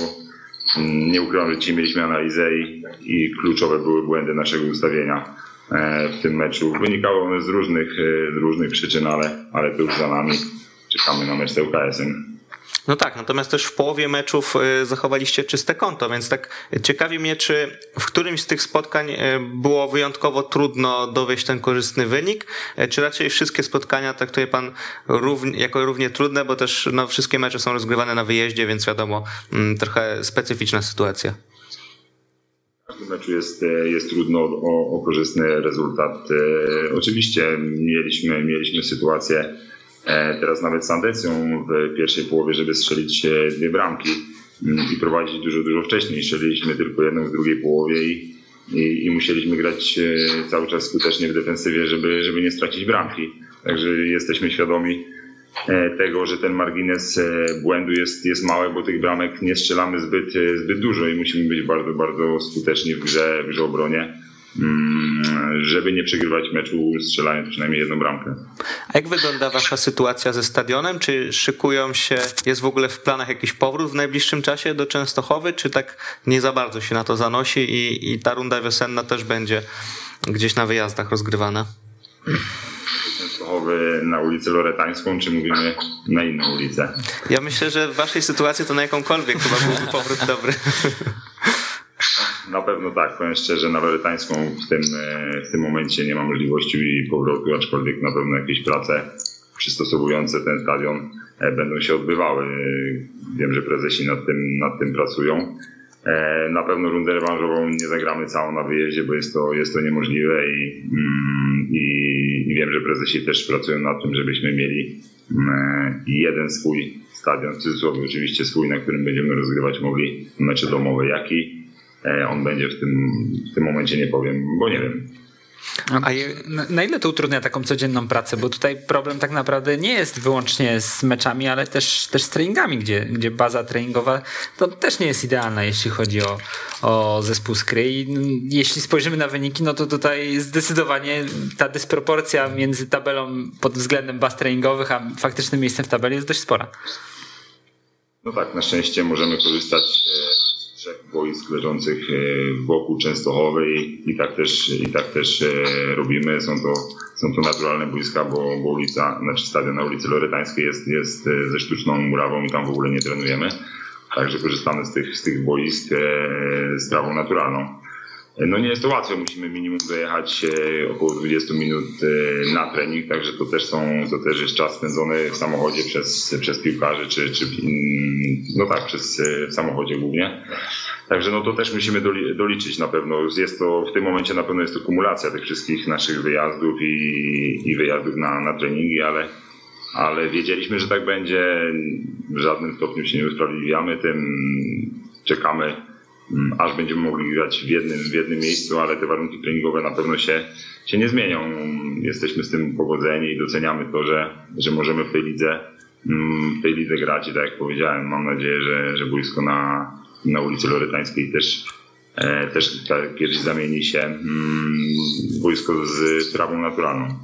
Mm, nie ukrywam, że dzisiaj mieliśmy analizę i, i kluczowe były błędy naszego ustawienia. E, w tym meczu. Wynikały one z różnych, e, różnych przyczyn, ale, ale już za nami. Czekamy na mecz z ŁKS-em. No tak, natomiast też w połowie meczów y, zachowaliście czyste konto, więc tak ciekawi mnie, czy w którymś z tych spotkań było wyjątkowo trudno dowieść ten korzystny wynik, czy raczej wszystkie spotkania traktuje pan równie, jako równie trudne, bo też no, wszystkie mecze są rozgrywane na wyjeździe, więc wiadomo, mm, trochę specyficzna sytuacja. W każdym meczu jest, e, jest trudno o, o korzystny rezultat. E, Oczywiście mieliśmy, mieliśmy sytuację e, teraz nawet z Andecją w pierwszej połowie, żeby strzelić dwie bramki mm, i prowadzić dużo, dużo wcześniej. Strzeliliśmy tylko jedną w drugiej połowie i, i, i musieliśmy grać cały czas skutecznie w defensywie, żeby, żeby nie stracić bramki. Także jesteśmy świadomi tego, że ten margines e, błędu jest, jest mały, bo tych bramek nie strzelamy zbyt, e, zbyt dużo i musimy być bardzo, bardzo skuteczni w grze, w grze obronie, mm, żeby nie przegrywać meczu strzelając przynajmniej jedną bramkę. A jak wygląda wasza sytuacja ze stadionem? Czy szykują się, jest w ogóle w planach jakiś powrót w najbliższym czasie do Częstochowy, czy tak nie za bardzo się na to zanosi i, i ta runda wiosenna też będzie gdzieś na wyjazdach rozgrywana? Na ulicę Loretańską, czy mówimy na inną ulicę? Ja myślę, że w waszej sytuacji to na jakąkolwiek chyba byłby powrót dobry. Na pewno tak, powiem szczerze, na Loretańską w tym, e, w tym momencie nie ma możliwości powrotu, aczkolwiek na pewno jakieś prace przystosowujące ten stadion e, będą się odbywały. E, Wiem, że prezesi nad tym, nad tym pracują. E, Na pewno rundę rewanżową nie zagramy całą na wyjeździe, bo jest to, jest to niemożliwe i, mm, i, i wiem, że prezesi też pracują nad tym, żebyśmy mieli mm, jeden swój stadion, w cudzysłowie oczywiście swój, na którym będziemy rozgrywać mogli mecze domowe. Jaki e, on będzie w tym, w tym momencie nie powiem, bo nie wiem. A je- na- ile to utrudnia taką codzienną pracę? Bo tutaj problem tak naprawdę nie jest wyłącznie z meczami, ale też, też z treningami, gdzie, gdzie baza treningowa to też nie jest idealna, jeśli chodzi o, o zespół Skry. I mm, jeśli spojrzymy na wyniki, no to tutaj zdecydowanie ta dysproporcja między tabelą pod względem baz treningowych, a faktycznym miejscem w tabeli jest dość spora. No tak, na szczęście możemy korzystać e, z trzech boisk leżących e, wokół Częstochowy i, i tak też, i tak też e, robimy. Są to, są to naturalne boiska, bo, bo ulica, znaczy stadion na ulicy Loretańskiej jest, jest e, ze sztuczną murawą i tam w ogóle nie trenujemy. Także korzystamy z tych, z tych boisk z trawą naturalną. No nie jest to łatwe, musimy minimum dojechać e, około 20 minut e, na trening, także to też są, to też jest czas spędzony w samochodzie przez, przez piłkarzy, czy, czy in- no tak, przez, e, w samochodzie głównie. Także no to też musimy doli, doliczyć na pewno. Jest to, w tym momencie na pewno jest to kumulacja tych wszystkich naszych wyjazdów i, i wyjazdów na, na treningi, ale, ale wiedzieliśmy, że tak będzie. W żadnym stopniu się nie usprawiedliwiamy tym. Czekamy Mm, aż będziemy mogli grać w jednym, w jednym miejscu, ale te warunki treningowe na pewno się, się nie zmienią. Jesteśmy z tym powodzeni i doceniamy to, że, że możemy w tej lidze, mm, w tej lidze grać i tak jak powiedziałem, mam nadzieję, że, że boisko na, na ulicy Loretańskiej też, też tak kiedyś zamieni się mm, w boisko z trawą naturalną.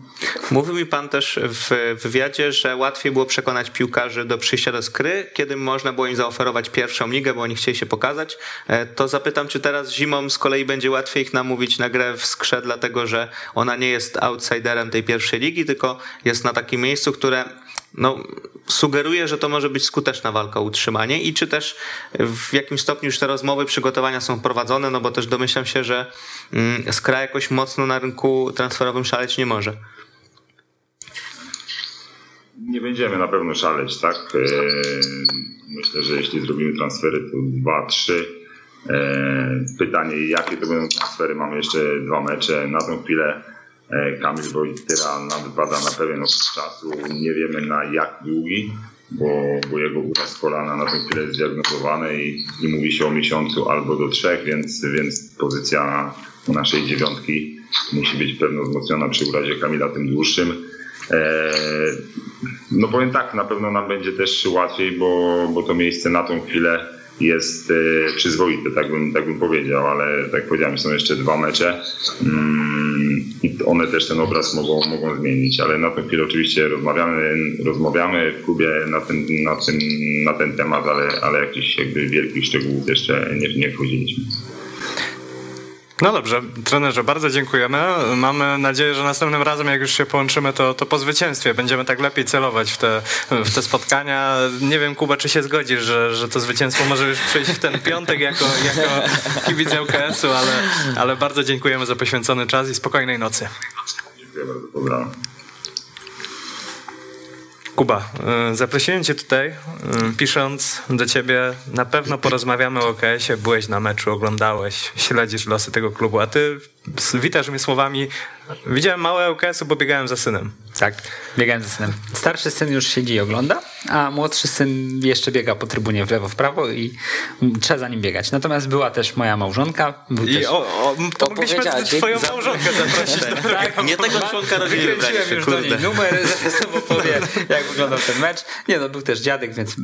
Mówił mi pan też w wywiadzie, że łatwiej było przekonać piłkarzy do przyjścia do skry, kiedy można było im zaoferować pierwszą ligę, bo oni chcieli się pokazać. E, To zapytam, czy teraz zimą z kolei będzie łatwiej ich namówić na grę w skrze, dlatego że ona nie jest outsiderem tej pierwszej ligi, tylko jest na takim miejscu, które no, sugeruje, że to może być skuteczna walka o utrzymanie i czy też w jakim stopniu już te rozmowy, przygotowania są prowadzone, no bo też domyślam się, że mm, Skra jakoś mocno na rynku transferowym szaleć nie może. Nie będziemy na pewno szaleć, tak? E, Myślę, że jeśli zrobimy transfery, to dwa, trzy. E, Pytanie, jakie to będą transfery? Mamy jeszcze dwa mecze. Na tą chwilę Kamil Wojtyra nam wypada na pewien okres czasu. Nie wiemy na jak długi, bo, bo jego uraz kolana na tą chwilę jest zdiagnozowany i, i mówi się o miesiącu albo do trzech, więc, więc pozycja naszej dziewiątki musi być pewno wzmocniona przy urazie Kamila tym dłuższym. E, No powiem tak, na pewno nam będzie też łatwiej, bo, bo to miejsce na tą chwilę jest e, przyzwoite, tak bym, tak bym powiedział, ale tak powiedziałem, są jeszcze dwa mecze mm, i one też ten obraz mogą, mogą zmienić, ale na tą chwilę oczywiście rozmawiamy, rozmawiamy w klubie na ten, na ten, na ten temat, ale, ale jakichś jakby wielkich szczegółów jeszcze nie, nie wchodziliśmy. No dobrze, trenerze, bardzo dziękujemy. Mamy nadzieję, że następnym razem, jak już się połączymy, to, to po zwycięstwie będziemy tak lepiej celować w te, w te spotkania. Nie wiem, Kuba, czy się zgodzisz, że, że to zwycięstwo może już przyjść w ten piątek jako, jako kibic ŁKS-u, ale, ale bardzo dziękujemy za poświęcony czas i spokojnej nocy. Dziękuję bardzo, pozdrawiam. Kuba, y, zaprosiłem cię tutaj, y, pisząc do ciebie, na pewno porozmawiamy o OKS-ie, byłeś na meczu, oglądałeś, śledzisz losy tego klubu, a ty witasz mnie słowami, widziałem małe OKS-u, bo biegałem za synem. Tak, biegałem za synem. Starszy syn już siedzi i ogląda, a młodszy syn jeszcze biega po trybunie w lewo, w prawo i trzeba za nim biegać. Natomiast była też moja małżonka. Był I też... o, o, to mogliśmy twoją małżonkę zaprosić. do Tak, Nie tego członka rodziny Wykręciłem już do kurde. niej numer, zaraz opowie, jak wyglądał ten mecz. Nie no, był też dziadek, więc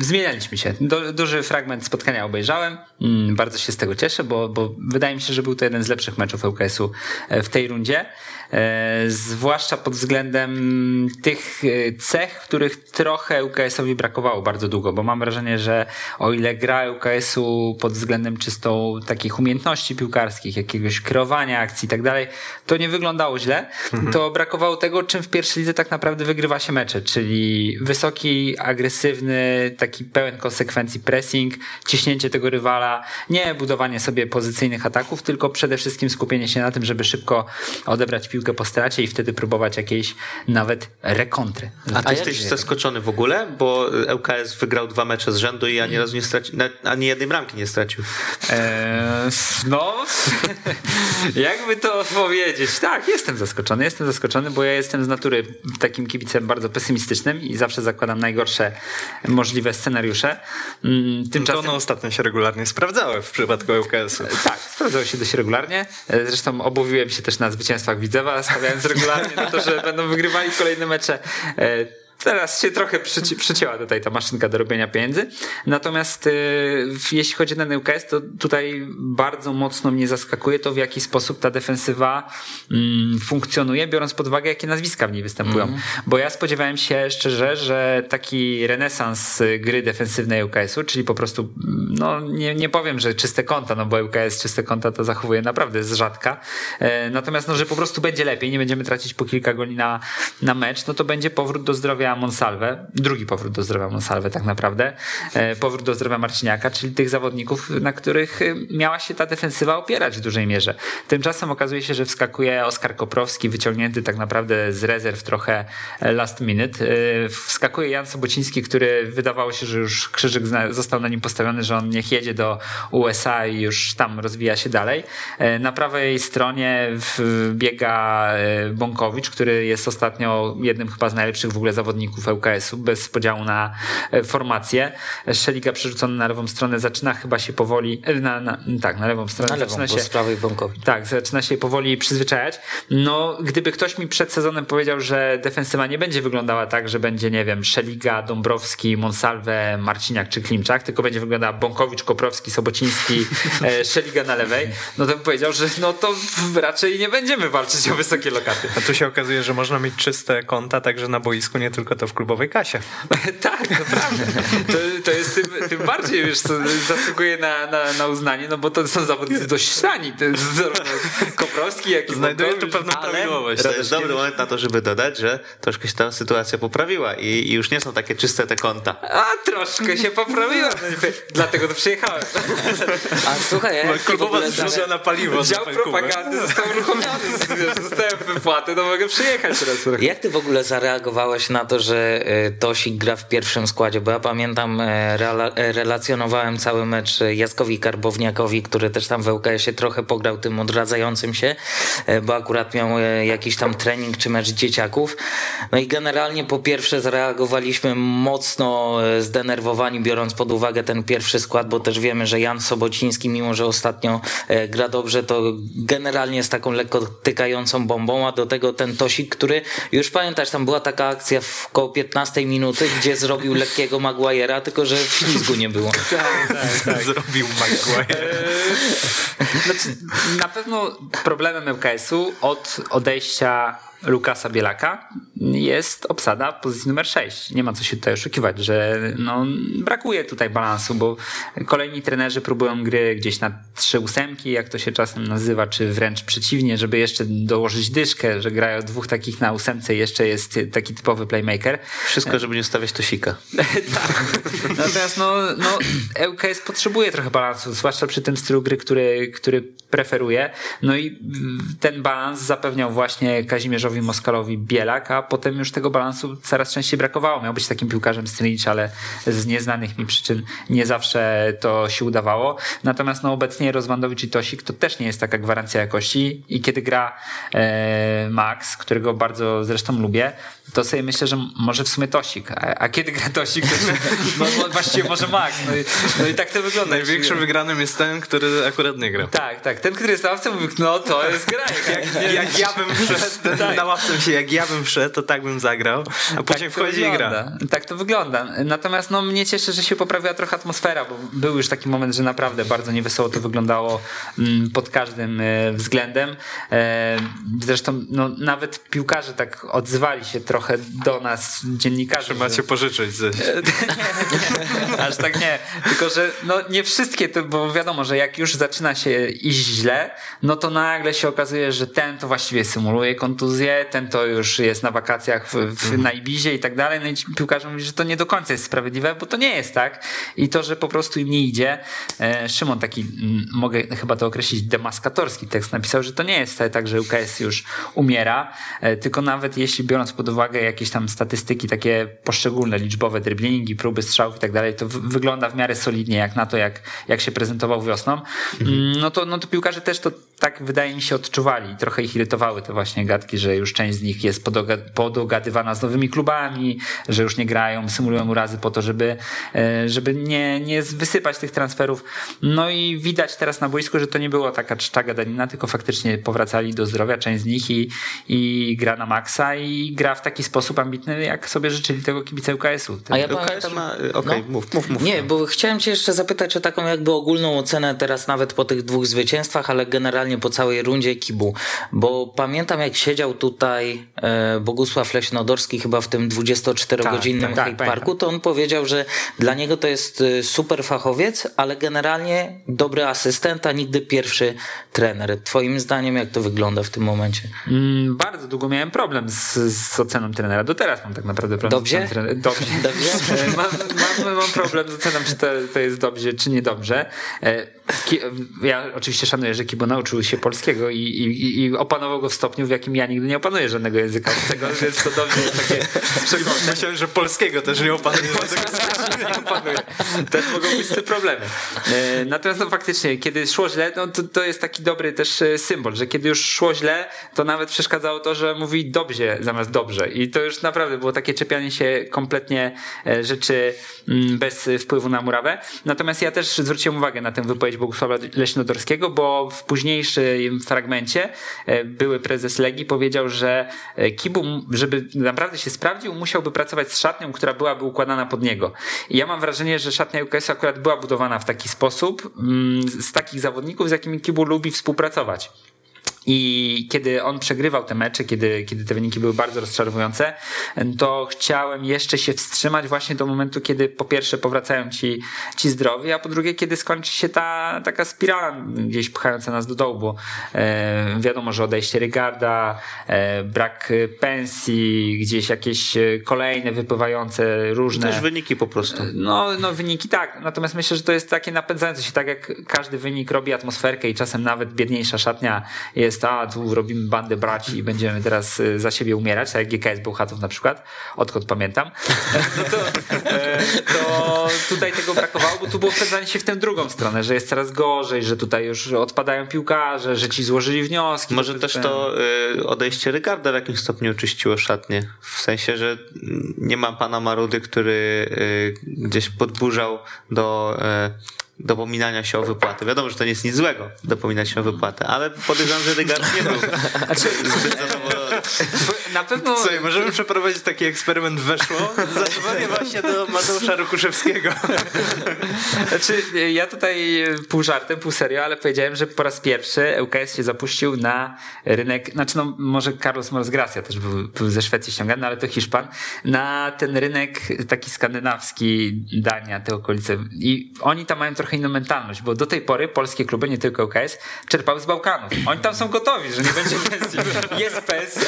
zmienialiśmy się. Du- duży fragment spotkania obejrzałem. Mm, Bardzo się z tego cieszę, bo, bo wydaje mi się, że był to jeden z lepszych meczów ŁKS-u e, w tej rundzie. E, Zwłaszcza pod względem tych e, cech, których trochę ŁKS-owi brakowało bardzo długo, bo mam wrażenie, że o ile gra ŁKS-u pod względem czysto takich umiejętności piłkarskich, jakiegoś kreowania akcji i tak dalej, to nie wyglądało źle, to brakowało tego, czym w pierwszej lidze tak naprawdę wygrywa się mecze, czyli wysoki, agresywny, taki pełen konsekwencji pressing, ciśnięcie tego rywala, nie budowanie sobie pozycyjnych ataków, tylko przede wszystkim skupienie się na tym, żeby szybko odebrać piłkę po stracie i wtedy próbować jakiejś nawet rekontry. A ty jesteś zaskoczony w ogóle, bo ŁKS wygrał dwa mecze z rzędu i ani razu nie stracił, ani jednej bramki nie stracił. Eee, no, jakby to powiedzieć. Tak, jestem zaskoczony. Jestem zaskoczony, bo ja jestem z natury takim kibicem bardzo pesymistycznym i zawsze zakładam najgorsze możliwe scenariusze. Mm, To Tymczasem. one ostatnio się regularnie sprawdzały w przypadku ŁKS-u. Tak, sprawdzało się dość regularnie. E, Zresztą obawiłem się też na zwycięstwach Widzewa, stawiając regularnie na to, że będą wygrywali kolejne mecze. Teraz się trochę przyci- przycięła tutaj ta maszynka do robienia pieniędzy. Natomiast w- jeśli chodzi o ten UKS, to tutaj bardzo mocno mnie zaskakuje to, w jaki sposób ta defensywa mm, funkcjonuje, biorąc pod uwagę, jakie nazwiska w niej występują. Bo ja spodziewałem się szczerze, że taki renesans y, gry defensywnej UKS-u, czyli po prostu, mm, no nie, nie powiem, że czyste konta, no bo UKS czyste konta to zachowuje naprawdę z rzadka. E, Natomiast, no, że po prostu będzie lepiej, nie będziemy tracić po kilka goli na, na mecz, no to będzie powrót do zdrowia Monsalve, drugi powrót do zdrowia Monsalve tak naprawdę, e, powrót do zdrowia Marciniaka, czyli tych zawodników, na których y, miała się ta defensywa opierać w dużej mierze. Tymczasem okazuje się, że wskakuje Oskar Koprowski, wyciągnięty tak naprawdę z rezerw trochę e, last minute. E, Wskakuje Jan Sobociński, który wydawało się, że już krzyżyk został na nim postawiony, że on niech jedzie do USA i już tam rozwija się dalej. Na prawej stronie biega Bąkowicz, który jest ostatnio jednym chyba z najlepszych w ogóle zawodników ŁKS-u, bez podziału na e, formację. Szeliga przerzucony na lewą stronę zaczyna chyba się powoli, e, na, na, tak, na lewą stronę Na lewą, zaczyna się z prawej Bąkowicz. tak, zaczyna się powoli przyzwyczajać. No, gdyby ktoś mi przed sezonem powiedział, że defensywa nie będzie wyglądała tak, że będzie, nie wiem, Szeliga, Dąbrowski, Monsalve, Marciniak czy Klimczak, tylko będzie wyglądała Bąkowicz, Koprowski, Sobociński, e, Szeliga na lewej, no to bym powiedział, że no to raczej nie będziemy walczyć o wysokie lokaty. A tu się okazuje, że można mieć czyste konta także na boisku, nie tylko to w klubowej kasie. tak, naprawdę. To, to jest tym, tym bardziej, wiesz, co zasługuje na, na, na uznanie, no bo to są zawodnicy dość znani. To jest zarówno Koprowski, jak i Znajduję tu pewną prawidłowość. To jest dobry moment na to, żeby dodać, że troszkę się ta sytuacja poprawiła i, i już nie są takie czyste te konta. A troszkę się poprawiłem, i dlatego tu przyjechałem. A słuchaj, ja Klubowa zrzuca na paliwo. Dział propagandy został uruchomiony, wiesz, dostałem wypłatę, no mogę przyjechać teraz. Jak ty w ogóle zareagowałeś na to, że e, Tosik gra w pierwszym składzie? Bo ja pamiętam, e, e, relacjonowałem cały mecz Jackowi Karbowniakowi, który też tam w ŁKS-ie trochę pograł tym odradzającym się, bo akurat miał jakiś tam trening czy mecz dzieciaków. No i generalnie po pierwsze zareagowaliśmy mocno zdenerwowani, biorąc pod uwagę ten pierwszy skład, bo też wiemy, że Jan Sobociński, mimo że ostatnio gra dobrze, to generalnie jest taką lekko tykającą bombą, a do tego ten Tosik, który już pamiętasz, tam była taka akcja w koło 15 minuty, gdzie zrobił lekkiego Maguire'a, tylko że w ślizgu nie było. Zrobił Maguire. Znaczy, na pewno problemem ŁKS-u od odejścia Lukasa Bielaka jest obsada pozycji numer 6. Nie ma co się tutaj oszukiwać, że no, brakuje tutaj balansu, bo kolejni trenerzy próbują gry gdzieś na trzy ósemki, jak to się czasem nazywa, czy wręcz przeciwnie, żeby jeszcze dołożyć dyszkę, że grają dwóch takich na ósemce i jeszcze jest taki typowy playmaker. Wszystko, żeby nie stawiać tosika. tak. Natomiast no, no, potrzebuje trochę balansu, zwłaszcza przy tym stylu gry, który, który preferuje. No i ten balans zapewniał właśnie Kazimierzowi Moskalowi Bielak, a potem już tego balansu coraz częściej brakowało. Miał być takim piłkarzem Strynicz, ale z nieznanych mi przyczyn nie zawsze to się udawało. Natomiast no, obecnie Rozwandowicz i Tosik to też nie jest taka gwarancja jakości i kiedy gra e, Max, którego bardzo zresztą lubię, to sobie myślę, że może w sumie Tosik. A, a kiedy gra Tosik, to no, no, właściwie może Max. No i, no i tak to wygląda. Największym wygranym jest ten, który akurat nie gra. Tak, tak. Ten, który jest na ławce mówi, no to jest gra. Jak, jak, jak ja bym wszedł tak. na ławce się, jak ja bym wszedł, to tak bym zagrał, a później tak wchodzi i gra. Tak to wygląda. Natomiast no, mnie cieszy, że się poprawiła trochę atmosfera, bo był już taki moment, że naprawdę bardzo niewesoło to wyglądało mm, pod każdym e, względem. E, zresztą no, nawet piłkarze tak odzywali się trochę do nas, dziennikarzy. Macie że... pożyczyć coś. Aż tak nie. Tylko, że no, nie wszystkie, to, bo wiadomo, że jak już zaczyna się iść źle, no to nagle się okazuje, że ten to właściwie symuluje kontuzję, ten to już jest na wakacjach w, w, mhm. na Ibizie i tak dalej. No i piłkarze mówią, że to nie do końca jest sprawiedliwe, bo to nie jest tak. I to, że po prostu im nie idzie. E, Szymon taki, m, mogę chyba to określić, demaskatorski tekst napisał, że to nie jest tak, że UKS już umiera, e, tylko nawet jeśli biorąc pod uwagę jakieś tam statystyki takie poszczególne, liczbowe driblingi, próby strzałów i tak dalej, to wygląda w miarę solidnie jak na to, jak, jak się prezentował wiosną. Mhm. No, to, no to piłkarze też to tak wydaje mi się odczuwali. Trochę ich irytowały te właśnie gadki, że już część z nich jest podogadywana z nowymi klubami, że już nie grają, symulują urazy po to, żeby, e, żeby nie, nie wysypać tych transferów. No i widać teraz na boisku, że to nie było taka czcza gadanina, tylko faktycznie powracali do zdrowia, część z nich i, i gra na maksa i gra w taki sposób ambitny, jak sobie życzyli tego kibice UKS-u. A ja pamiętam... Ma... Okej, okay, no? mów, mów, mów. Nie, bo chciałem cię jeszcze zapytać o taką jakby ogólną ocenę teraz nawet po tych dwóch zwycięstwach, ale generalnie po całej rundzie Kibu, bo pamiętam jak siedział tutaj e, Bogusław Leśnodorski chyba w tym 24-godzinnym tak, tak, tak Parku, to on powiedział, że dla niego to jest e, super fachowiec, ale generalnie dobry asystent, a nigdy pierwszy trener. Twoim zdaniem jak to wygląda w tym momencie? Mm, bardzo długo miałem problem z, z, oceną trenera. Do teraz mam tak naprawdę problem dobrze? z oceną Dobrze? Dobrze? E, mam, mam, mam, problem z oceną, czy to, to jest dobrze, czy niedobrze. Ja oczywiście szanuję, że Kibo nauczył się polskiego i, i, i opanował go w stopniu, w jakim ja nigdy nie opanuję żadnego języka obcego, więc to dobrze jest takie Myślałem, że polskiego też nie opanuje. nie opanuje. Też mogą być te problemy. E, natomiast no, faktycznie, kiedy szło źle, no, to, to jest taki dobry też e, symbol, że kiedy już szło źle, to nawet przeszkadzało to, że mówi dobrze zamiast dobrze. I to już naprawdę było takie czepianie się kompletnie e, rzeczy mm, bez wpływu na murawę. Natomiast ja też zwróciłem uwagę na tę wypowiedź Bogusława Leśnodorskiego, bo w późniejszym fragmencie e, były prezes Legii powiedział, że e, Kibu, żeby naprawdę się sprawdził, musiałby pracować z szatnią, która byłaby układana pod niego. I ja mam wrażenie, że szatnia UKS akurat była budowana w taki sposób, mm, z takich zawodników, z jakimi Kibu lubi współpracować. I kiedy on przegrywał te mecze, kiedy, kiedy te wyniki były bardzo rozczarowujące, to chciałem jeszcze się wstrzymać właśnie do momentu, kiedy po pierwsze powracają ci, ci zdrowi, a po drugie, kiedy skończy się ta taka spirala gdzieś pchająca nas do dołu, bo e, wiadomo, że odejście Rygarda, e, brak pensji, gdzieś jakieś kolejne wypływające różne. Też wyniki po prostu. No, no wyniki tak, natomiast myślę, że to jest takie napędzające się, tak jak każdy wynik robi atmosferkę i czasem nawet biedniejsza szatnia jest a tu robimy bandę braci i będziemy teraz y, za siebie umierać, tak jak GKS Bełchatów na przykład, odkąd pamiętam, no to, e, to tutaj tego brakowało, bo tu było wpędzanie się w tę drugą stronę, że jest coraz gorzej, że tutaj już odpadają piłkarze, że ci złożyli wnioski. Może też ten... to y, odejście Rygarda w jakimś stopniu oczyściło szatnie, w sensie, że nie ma pana Marudy, który y, gdzieś podburzał do dopominania się o wypłatę. Wiadomo, że to nie jest nic złego, dopominać się o wypłatę, ale podejrzewam, że Rygar nie był zbyt zadowolony Na pewno... Słuchaj, możemy przeprowadzić taki eksperyment weszło. Zadzwonię właśnie do Mateusza Rukuszewskiego. Znaczy, ja tutaj pół żartem, pół serio, ale powiedziałem, że po raz pierwszy ŁKS się zapuścił na rynek, znaczy no może Carlos Moros Gracia też był, był ze Szwecji ściągany, ale to Hiszpan, na ten rynek taki skandynawski, Dania, te okolice. I oni tam mają trochę inną mentalność, bo do tej pory polskie kluby, nie tylko ŁKS, czerpały z Bałkanów. Oni tam są gotowi, że nie będzie pensji. Jest pensja.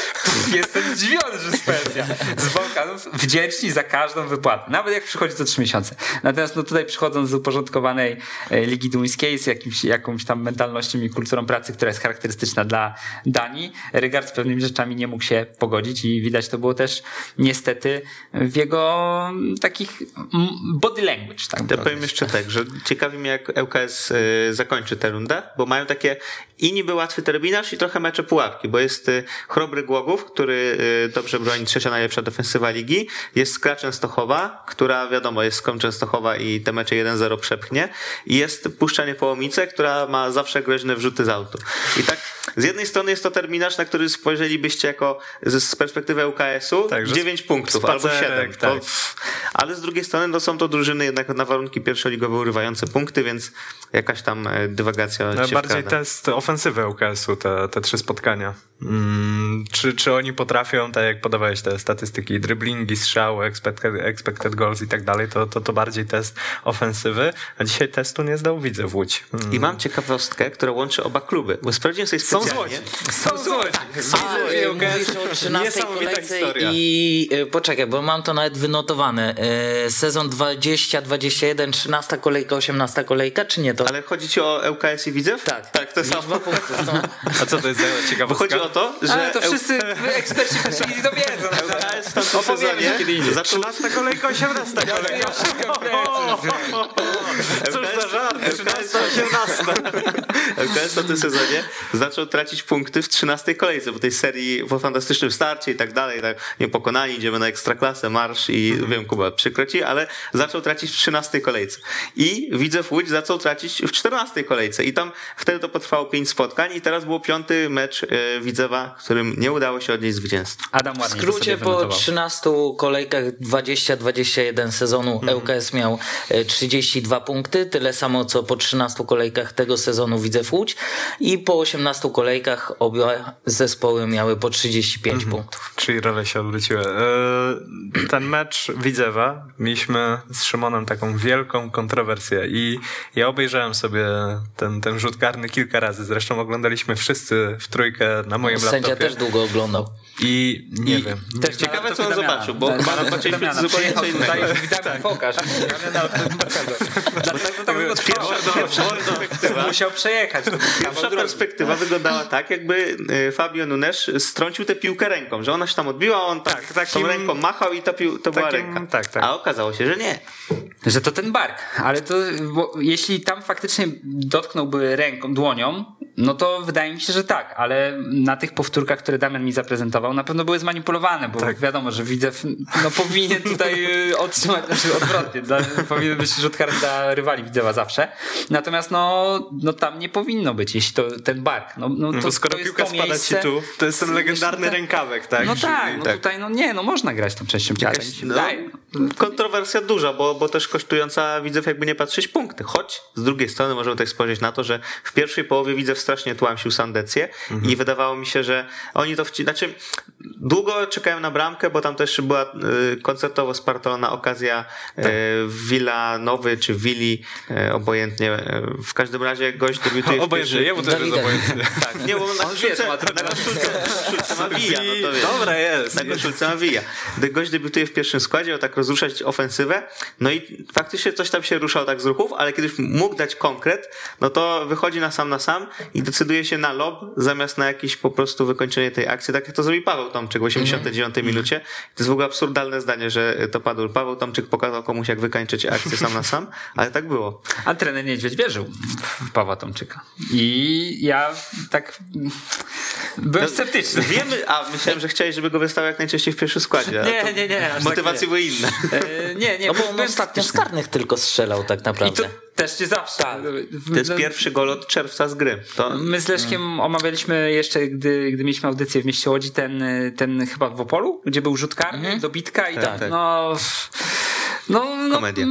Jestem zdziwiony, że jest pensja. Z Bałkanów wdzięczni za każdą wypłatę. Nawet jak przychodzi co trzy miesiące. Natomiast no tutaj przychodząc z uporządkowanej e, Ligi Duńskiej z jakimś, jakąś tam mentalnością i kulturą pracy, która jest charakterystyczna dla Danii, Rygard z pewnymi rzeczami nie mógł się pogodzić i widać to było też niestety w jego takich body language. Tak Ja powiem jeszcze tak, że ciekawi mnie jak ŁKS y, zakończy tę rundę, bo mają takie i niby łatwy terminarz i trochę mecze pułapki, bo jest y, Chrobry Głogów, który y, dobrze broni trzecia najlepsza defensywa ligi, jest Skra Częstochowa, która wiadomo jest Skrom Częstochowa i te mecze 1-0 przepchnie i jest Puszczanie Połomice, która ma zawsze groźne wrzuty z autu. I tak z jednej strony jest to terminarz, na który spojrzelibyście jako z, perspektywy ŁKS-u Tak, że 9 punktów albo spacerek, 7. To, tak. ale z drugiej strony no, są to drużyny jednak na warunki pierwszoligowe urywające punkty, więc jakaś tam e, dywagacja No, się bardziej wkrada. test ofensywy ŁKS-u, te, te trzy spotkania. Mm, czy, czy oni potrafią, tak jak podawałeś te statystyki, driblingi, strzały, expected, expected goals i tak dalej, to, to, to bardziej test ofensywy, a dzisiaj testu nie zdał widzę w Łódź. Mm. I mam ciekawostkę, która łączy oba kluby, bo sprawdziłem sobie Są specjalnie. złoci. Są złoci. Są A, złoci e, mówisz o 13 Niesamowita i e, poczekaj, bo mam to nawet wynotowane. E, Sezon 20, 21, 13 kolejka, 18 kolejka, czy nie to? Ale chodzi ci o ŁKS i Widzew? Tak. Tak, to samo. A co to jest za Bo ciekawostka? chodzi o to, że Ale to wszyscy eksperci pierwszej to wiedzą. ŁKS w tamtym sezonie zaczął 13 kolejka, 18 kolejka. Cóż za żart, 13, 18. ŁKS w tym sezonie zaczął tracić punkty w 13 kolejce po tej serii, po fantastycznym starcie i tak dalej, tak niepokonani, idziemy na ekstraklasę, marsz i wiem, Kuba, przykro ci, ale zaczął tracić w 13 kolejce. I Widzew Łódź zaczął tracić w 14 kolejce i tam wtedy to potrwało 5 spotkań i teraz było piąty mecz e, Widzewa, którym nie udało się odnieść zwycięstwa. Adam W ładnie skrócie po wynotował. 13 kolejkach 20-21 sezonu Mhm. ŁKS miał e, 32 punkty, tyle samo co po 13 kolejkach tego sezonu Widzew Łódź i po 18 kolejkach obie zespoły miały po 35 Mhm. punktów. Czyli role się odwróciły. E, Ten mecz Widzewa mieliśmy z Szymonem taką wielką kontrowersję i ja obejrzałem sobie ten, ten rzut karny kilka razy. Zresztą oglądaliśmy wszyscy w trójkę na moim Sędzia laptopie. też długo oglądał. I nie I wiem. Też ciekawe, co on zobaczył, bo Tak, chyba tak, zobaczyliśmy Damiana. zupełnie co innego. Damian, pokaż. Trwało. Pierwsza perspektywa, Musiał przejechać. Pierwsza perspektywa wyglądała tak, jakby e, Fabio Nunes strącił tę piłkę ręką, że ona się tam odbiła, a on tak, Tak, tą ręką machał i to była ręka. tak, tak. A okazało się, że nie. Że to ten bark, ale to jeśli tam faktycznie dotknąłby ręką, dłonią, no to wydaje mi się, że tak, ale na tych powtórkach, które Damian mi zaprezentował, na pewno były zmanipulowane, bo Tak. wiadomo, że widzę, no powinien tutaj otrzymać, znaczy odwrotnie, dla, powinien być rzut karny dla rywali Widzewa zawsze, natomiast no, no tam nie powinno być, jeśli to ten bark, no, no to, Bo skoro to piłka to spada miejsce, ci tu, to jest ten legendarny tak. rękawek, tak? No tak, no tutaj no nie, no można grać tą częścią ciała, tak się No, kontrowersja duża, bo, bo też kosztująca Widzew jakby nie patrzeć punkty. Choć z drugiej strony możemy też spojrzeć na to, że w pierwszej połowie Widzew strasznie tłamsił Sandecję i wydawało mi się, że oni to wci... Znaczy, długo czekałem na bramkę, bo tam też była y, koncertowo spartolona okazja y, Villa Nowy czy Willi, y, obojętnie. W każdym razie gość debiutuje w Obojętnie, pierwszej... jemu też jest obojętnie. Tak, nie, bo na On koszulce, ma na trudno. koszulce, na koszulce ma Villa, no to wiesz. Dobra jest. Na koszulce nawija. Gdy gość debiutuje w pierwszym składzie, miał tak rozruszać ofensywę, no i faktycznie coś tam się ruszał tak z ruchów, ale kiedyś mógł dać konkret, no to wychodzi na sam na sam i decyduje się na lob zamiast na jakieś po prostu wykończenie tej akcji, tak jak to zrobił Paweł Tomczyk w 89 minucie. To jest w ogóle absurdalne zdanie, że to padło. Paweł Tomczyk pokazał komuś, jak wykańczyć akcję sam na sam, ale tak było. A trener Niedźwiedź wierzył w Pawła Tomczyka. I ja tak Byłem sceptyczny. Wiemy, a myślałem, że chciałeś, żeby go wystawił jak najczęściej w pierwszym składzie. Nie, nie, nie, tak Motywacje nie. były inne. E, nie, nie, No bo on byłem ostatnio z karnych tylko strzelał tak I naprawdę. to też nie zawsze. To jest pierwszy gol od czerwca z gry. To My z Leszkiem omawialiśmy jeszcze, gdy, gdy mieliśmy audycję w mieście Łodzi, ten, ten chyba w Opolu, gdzie był rzut karny, dobitka i Tak, tak. tak. No, no, no, Komedia.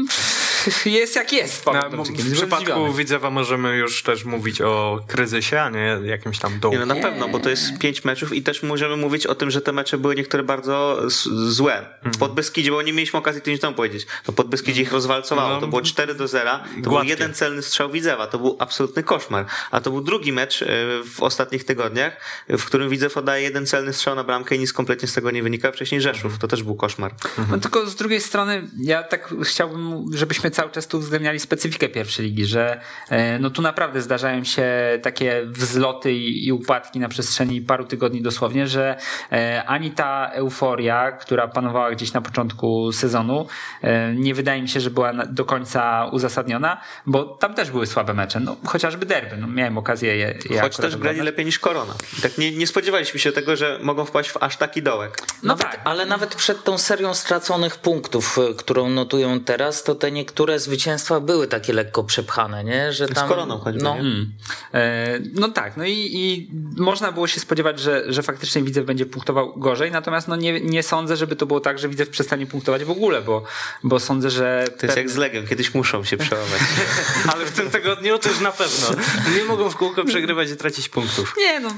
jest jak jest. No, w przypadku. Widzewa możemy już też mówić o kryzysie, a nie jakimś tam dołku. Nie, no na pewno, bo to jest pięć meczów i też możemy mówić o tym, że te mecze były niektóre bardzo złe. W Podbeskidzie, bo nie mieliśmy okazji tydzień temu powiedzieć, to Podbeskidzie ich rozwalcowało. No. To było 4 do 0. To był Gładkie. jeden celny strzał Widzewa. To był absolutny koszmar. A to był drugi mecz e, w ostatnich tygodniach, w którym Widzew oddaje jeden celny strzał na bramkę i nic kompletnie z tego nie wynika. Wcześniej Rzeszów. To też był koszmar. No tylko z drugiej strony ja tak chciałbym, żebyśmy cały czas tu uwzględniali specyfikę pierwszej ligi, że e, no tu naprawdę zdarzają się takie wzloty i, upadki na przestrzeni paru tygodni dosłownie, że e, ani ta euforia, która panowała gdzieś na początku sezonu, e, nie wydaje mi się, że była do końca uzasadniona, bo tam też były słabe mecze, no chociażby derby, no miałem okazję je, je Choć też grali lepiej niż Korona. Tak nie, nie spodziewaliśmy się tego, że mogą wpaść w aż taki dołek. No nawet, tak. Ale nawet przed tą serią straconych punktów, którą notują teraz, to te niektóre zwycięstwa były takie lekko przepchane, nie? Że tam, Koroną choćby, no, nie? Mm. E, No tak, no i, i można było się spodziewać, że, że faktycznie Widzew będzie punktował gorzej, natomiast no nie, nie sądzę, żeby to było tak, że Widzew przestanie punktować w ogóle, bo, bo sądzę, że... To jest jak z Legią. Kiedyś muszą się przełamać. Ale w tym tygodniu to już na pewno. Nie mogą w kółko przegrywać i tracić punktów. Nie, no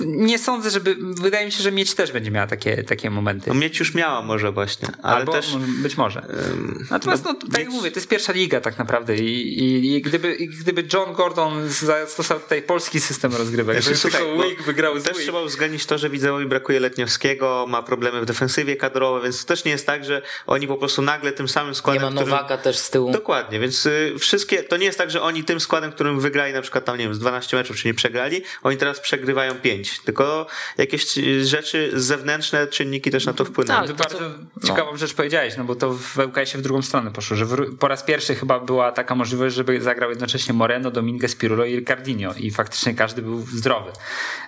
nie sądzę, żeby... Wydaje mi się, że Mieć też będzie miała takie, takie momenty. No mieć już miała może właśnie, ale Albo też... być może. Natomiast, no, tak jak mówię, to jest pierwsza liga tak naprawdę i, i, i, gdyby, i gdyby John Gordon zastosował tutaj polski system rozgrywek, żeby słuchaj, tylko Wick wygrał z Też Wick. trzeba uwzględnić to, że Widzewowi brakuje Letniowskiego, ma problemy w defensywie kadrowej, więc to też nie jest tak, że oni po prostu nagle tym samym nie składem, ma którym... Nowaka też z tyłu. Dokładnie, więc y, wszystkie, to nie jest tak, że oni tym składem, którym wygrali na przykład tam, nie wiem, z 12 meczów, czy nie przegrali, oni teraz przegrywają 5, tylko jakieś y, rzeczy zewnętrzne, czynniki też na to wpłynęły. To bardzo co- ciekawą rzecz powiedziałeś, no bo to w ŁKS-ie w drugą stronę poszło, że w, po raz pierwszy chyba była taka możliwość, żeby zagrał jednocześnie Moreno, Dominguez, Pirulo i Ricardinho i faktycznie każdy był zdrowy.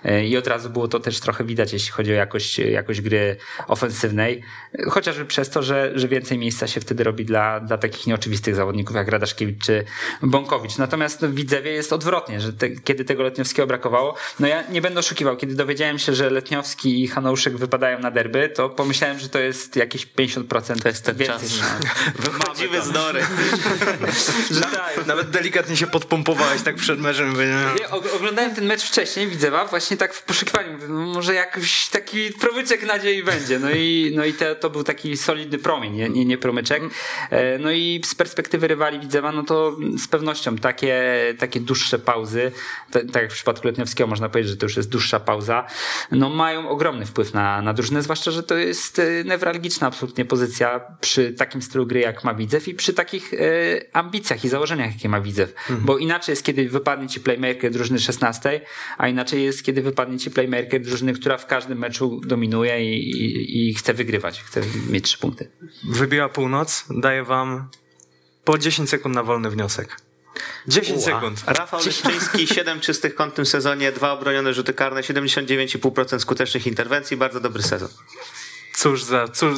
E, I od razu było to też trochę widać, jeśli chodzi o jakość, jakość gry ofensywnej, chociażby przez to, że, że więcej miejsca się wtedy robi dla, dla takich nieoczywistych zawodników jak Radaszkiewicz czy Bąkowicz. Natomiast no, w Widzewie jest odwrotnie, że te, kiedy tego Letniowskiego brakowało, no ja nie będę oszukiwał, kiedy dowiedziałem się, że Letniowski i Hanouszek wypadają na derby, to pomyślałem, że to jest jakieś 50% To jest ten więcej. czas. No. Wychodzimy z nory. Że tak. Nawet delikatnie się podpompowałeś tak przed meczem. nie- Nie, og- oglądałem ten mecz wcześniej, Widzewa, właśnie tak w poszukiwaniu. No może jakiś taki promyczek nadziei będzie. No i, no i te, to był taki solidny promień, nie, nie, nie promyczek. E, No i z perspektywy rywali Widzewa, no to z pewnością takie, takie dłuższe pauzy, tak jak w przypadku Letniowskiego można powiedzieć, że to już jest dłuższa pauza, no mają ogromny wpływ na, na drużynę, zwłaszcza, że to jest e, newralgiczna absolutnie pozycja przy takim stylu gry jak ma Widzew i przy takich e, ambicjach i założeniach jakie ma Widzew. Bo inaczej jest, kiedy wypadnie ci playmaker drużyny 16, a inaczej jest, kiedy wypadnie ci playmaker drużyny, która w każdym meczu dominuje i, i, i chce wygrywać, chce mieć trzy punkty. Wybiła północ, daję wam po 10 sekund na wolny wniosek. 10 sekund. Rafał Leszczyński, 7 czystych kąt w tym sezonie, dwa obronione rzuty karne, 79,5% skutecznych interwencji, bardzo dobry sezon. Cóż za, cóż,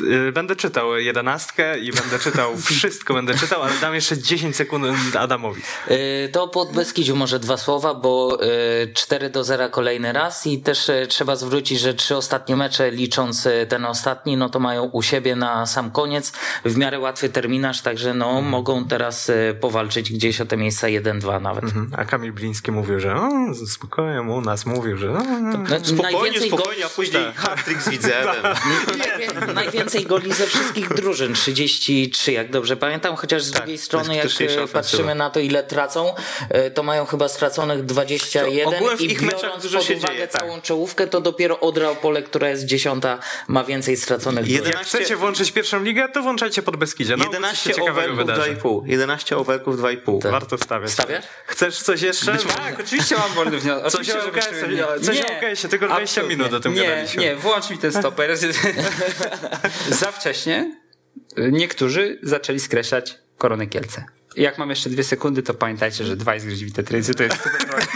yy, będę czytał jedenastkę i będę czytał wszystko, będę czytał, ale dam jeszcze 10 sekund Adamowi. Y, To pod Beskidziu może dwa słowa, bo y, 4 do 0 kolejny raz i też y, trzeba zwrócić, że trzy ostatnie mecze, licząc y, ten ostatni, no to mają u siebie na sam koniec w miarę łatwy terminarz, także no mogą teraz y, powalczyć gdzieś o te miejsca 1-2 nawet. Mhm. A Kamil Bliński mówił, że o, spokojnie, u nas mówił, że o, No, Spokojnie, spokojnie, a później hat-trick z Widzewem. Najwię- najwięcej goli ze wszystkich drużyn, 33, jak dobrze pamiętam, chociaż z Tak, drugiej strony, jak e, ofensywa. patrzymy na to, ile tracą, e, to mają chyba straconych 21 ogółem w i ich biorąc pod się uwagę dzieje, tak. całą czołówkę, to dopiero Odra Opole, która jest dziesiąta, ma więcej straconych Jeden- drużyn. Jak chcecie włączyć pierwszą ligę, to włączajcie pod Beskidzie. No, 11 coś się ciekawego overków wydarzy. 2,5. 11 overków 2,5. Tak. Warto stawiać. Stawiasz? Chcesz coś jeszcze? Tak, oczywiście mam wolny wniosek. Coś o UKS-ie, tylko 20 absolutnie. minut o tym nie, gadaliśmy. Nie, włącz mi ten stoper. Za wcześnie niektórzy zaczęli skreślać koronę Kielce. Jak mam jeszcze dwie sekundy, to pamiętajcie, że dwa jest gryźwite trycy, to jest super.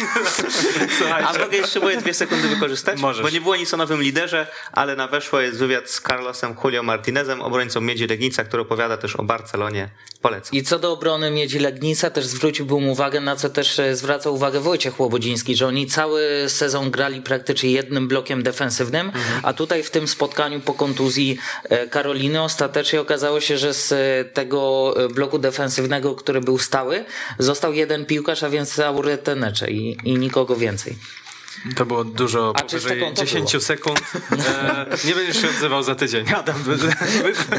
A mogę jeszcze moje dwie sekundy wykorzystać? Możesz. Bo nie było nic o nowym liderze, ale na weszło jest wywiad z Carlosem Julio Martinezem, obrońcą Miedzi Legnica, który opowiada też o Barcelonie. Polecam. I co do obrony Miedzi Legnica, też zwróciłbym uwagę, na co też e, zwraca uwagę Wojciech Łobodziński, że oni cały sezon grali praktycznie jednym blokiem defensywnym, a tutaj w tym spotkaniu po kontuzji e, Karoliny ostatecznie okazało się, że z e, tego bloku defensywnego, który był stały, został jeden piłkarz, a więc Aury Tenecze i, i nikogo więcej. To było dużo A powyżej konto 10 było. sekund. E, nie będziesz się odzywał za tydzień, Adam,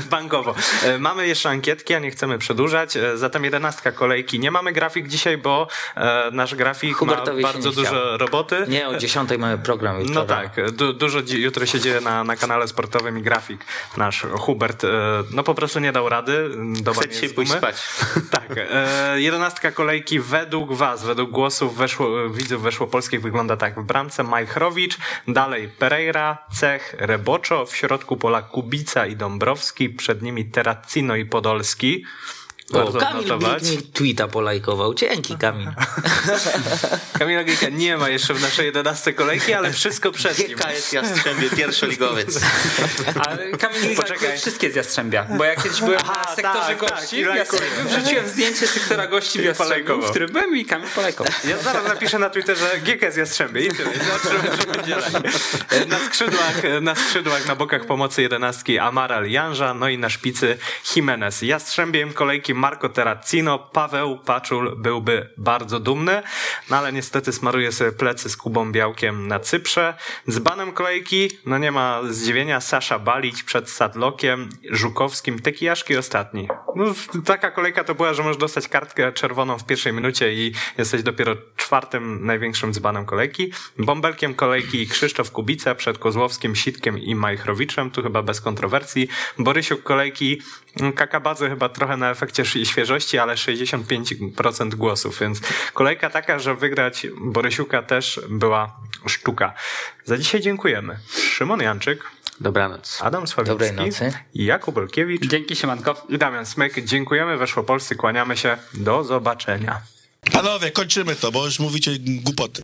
bankowo. E, mamy jeszcze ankietki, a nie chcemy przedłużać. E, zatem jedenastka kolejki. Nie mamy grafik dzisiaj, bo e, nasz grafik Hubertowi ma się bardzo dużo roboty. Nie, o 10 mamy program jutro No rano. tak, du- dużo jutro się dzieje na, na kanale sportowym i grafik. Nasz Hubert, e, no po prostu nie dał rady. Doba Chcę nie dzisiaj jest pójść spać. Tak, e, jedenastka kolejki według was, według głosów weszło, widzów weszło polskich wygląda tak. Bramce Majchrowicz, dalej Pereira, Cech, Reboczo, w środku pola Kubica i Dąbrowski, przed nimi Terracino i Podolski. O, Kamil. Blik mi tweeta polajkował. Dzięki, Kamil. Kamila Gejka nie ma jeszcze w naszej 11 kolejki, ale wszystko przed nim. GKS Jastrzębie, pierwszoligowiec. Ale Kamil Poczekaj. Wszystkie z Jastrzębia, bo ja kiedyś byłem Aha, na sektorze tak, tak, gości w lajkuję. Jastrzębiu, wrzuciłem zdjęcie sektora gości w Jastrzębiu, w którym byłem i Kamil polajkował. Ja zaraz napiszę na Twitterze GKS Jastrzębie i tyle. Na skrzydłach, na skrzydłach, na bokach pomocy jedenastki Amaral Janża, no i na szpicy Jimenez. Jastrzębiem kolejki Marco Terracino, Paweł Paczul byłby bardzo dumny, no ale niestety smaruje sobie plecy z Kubą Białkiem na Cyprze. Dzbanem kolejki, no nie ma zdziwienia, Sasza Balić przed Sadlokiem, Żukowskim, Tekijaszki ostatni. No, taka kolejka to była, że możesz dostać kartkę czerwoną w pierwszej minucie i jesteś dopiero czwartym największym dzbanem kolejki. Bąbelkiem kolejki Krzysztof Kubica przed Kozłowskim, Sitkiem i Majchrowiczem, tu chyba bez kontrowersji. Borysiuk kolejki mm, Kakabadze chyba trochę na efekcie świeżości, ale 65% głosów, więc kolejka taka, że wygrać Borysiuka też była sztuka. Za dzisiaj dziękujemy. Szymon Janczyk, Dobranoc. Adam Dobrej Sławicki, nocy. Jakub Olkiewicz Dzięki, siemanko. i Damian Smyk. Dziękujemy, weszło Polscy, kłaniamy się. Do zobaczenia. Panowie, kończymy to, bo już mówicie głupoty.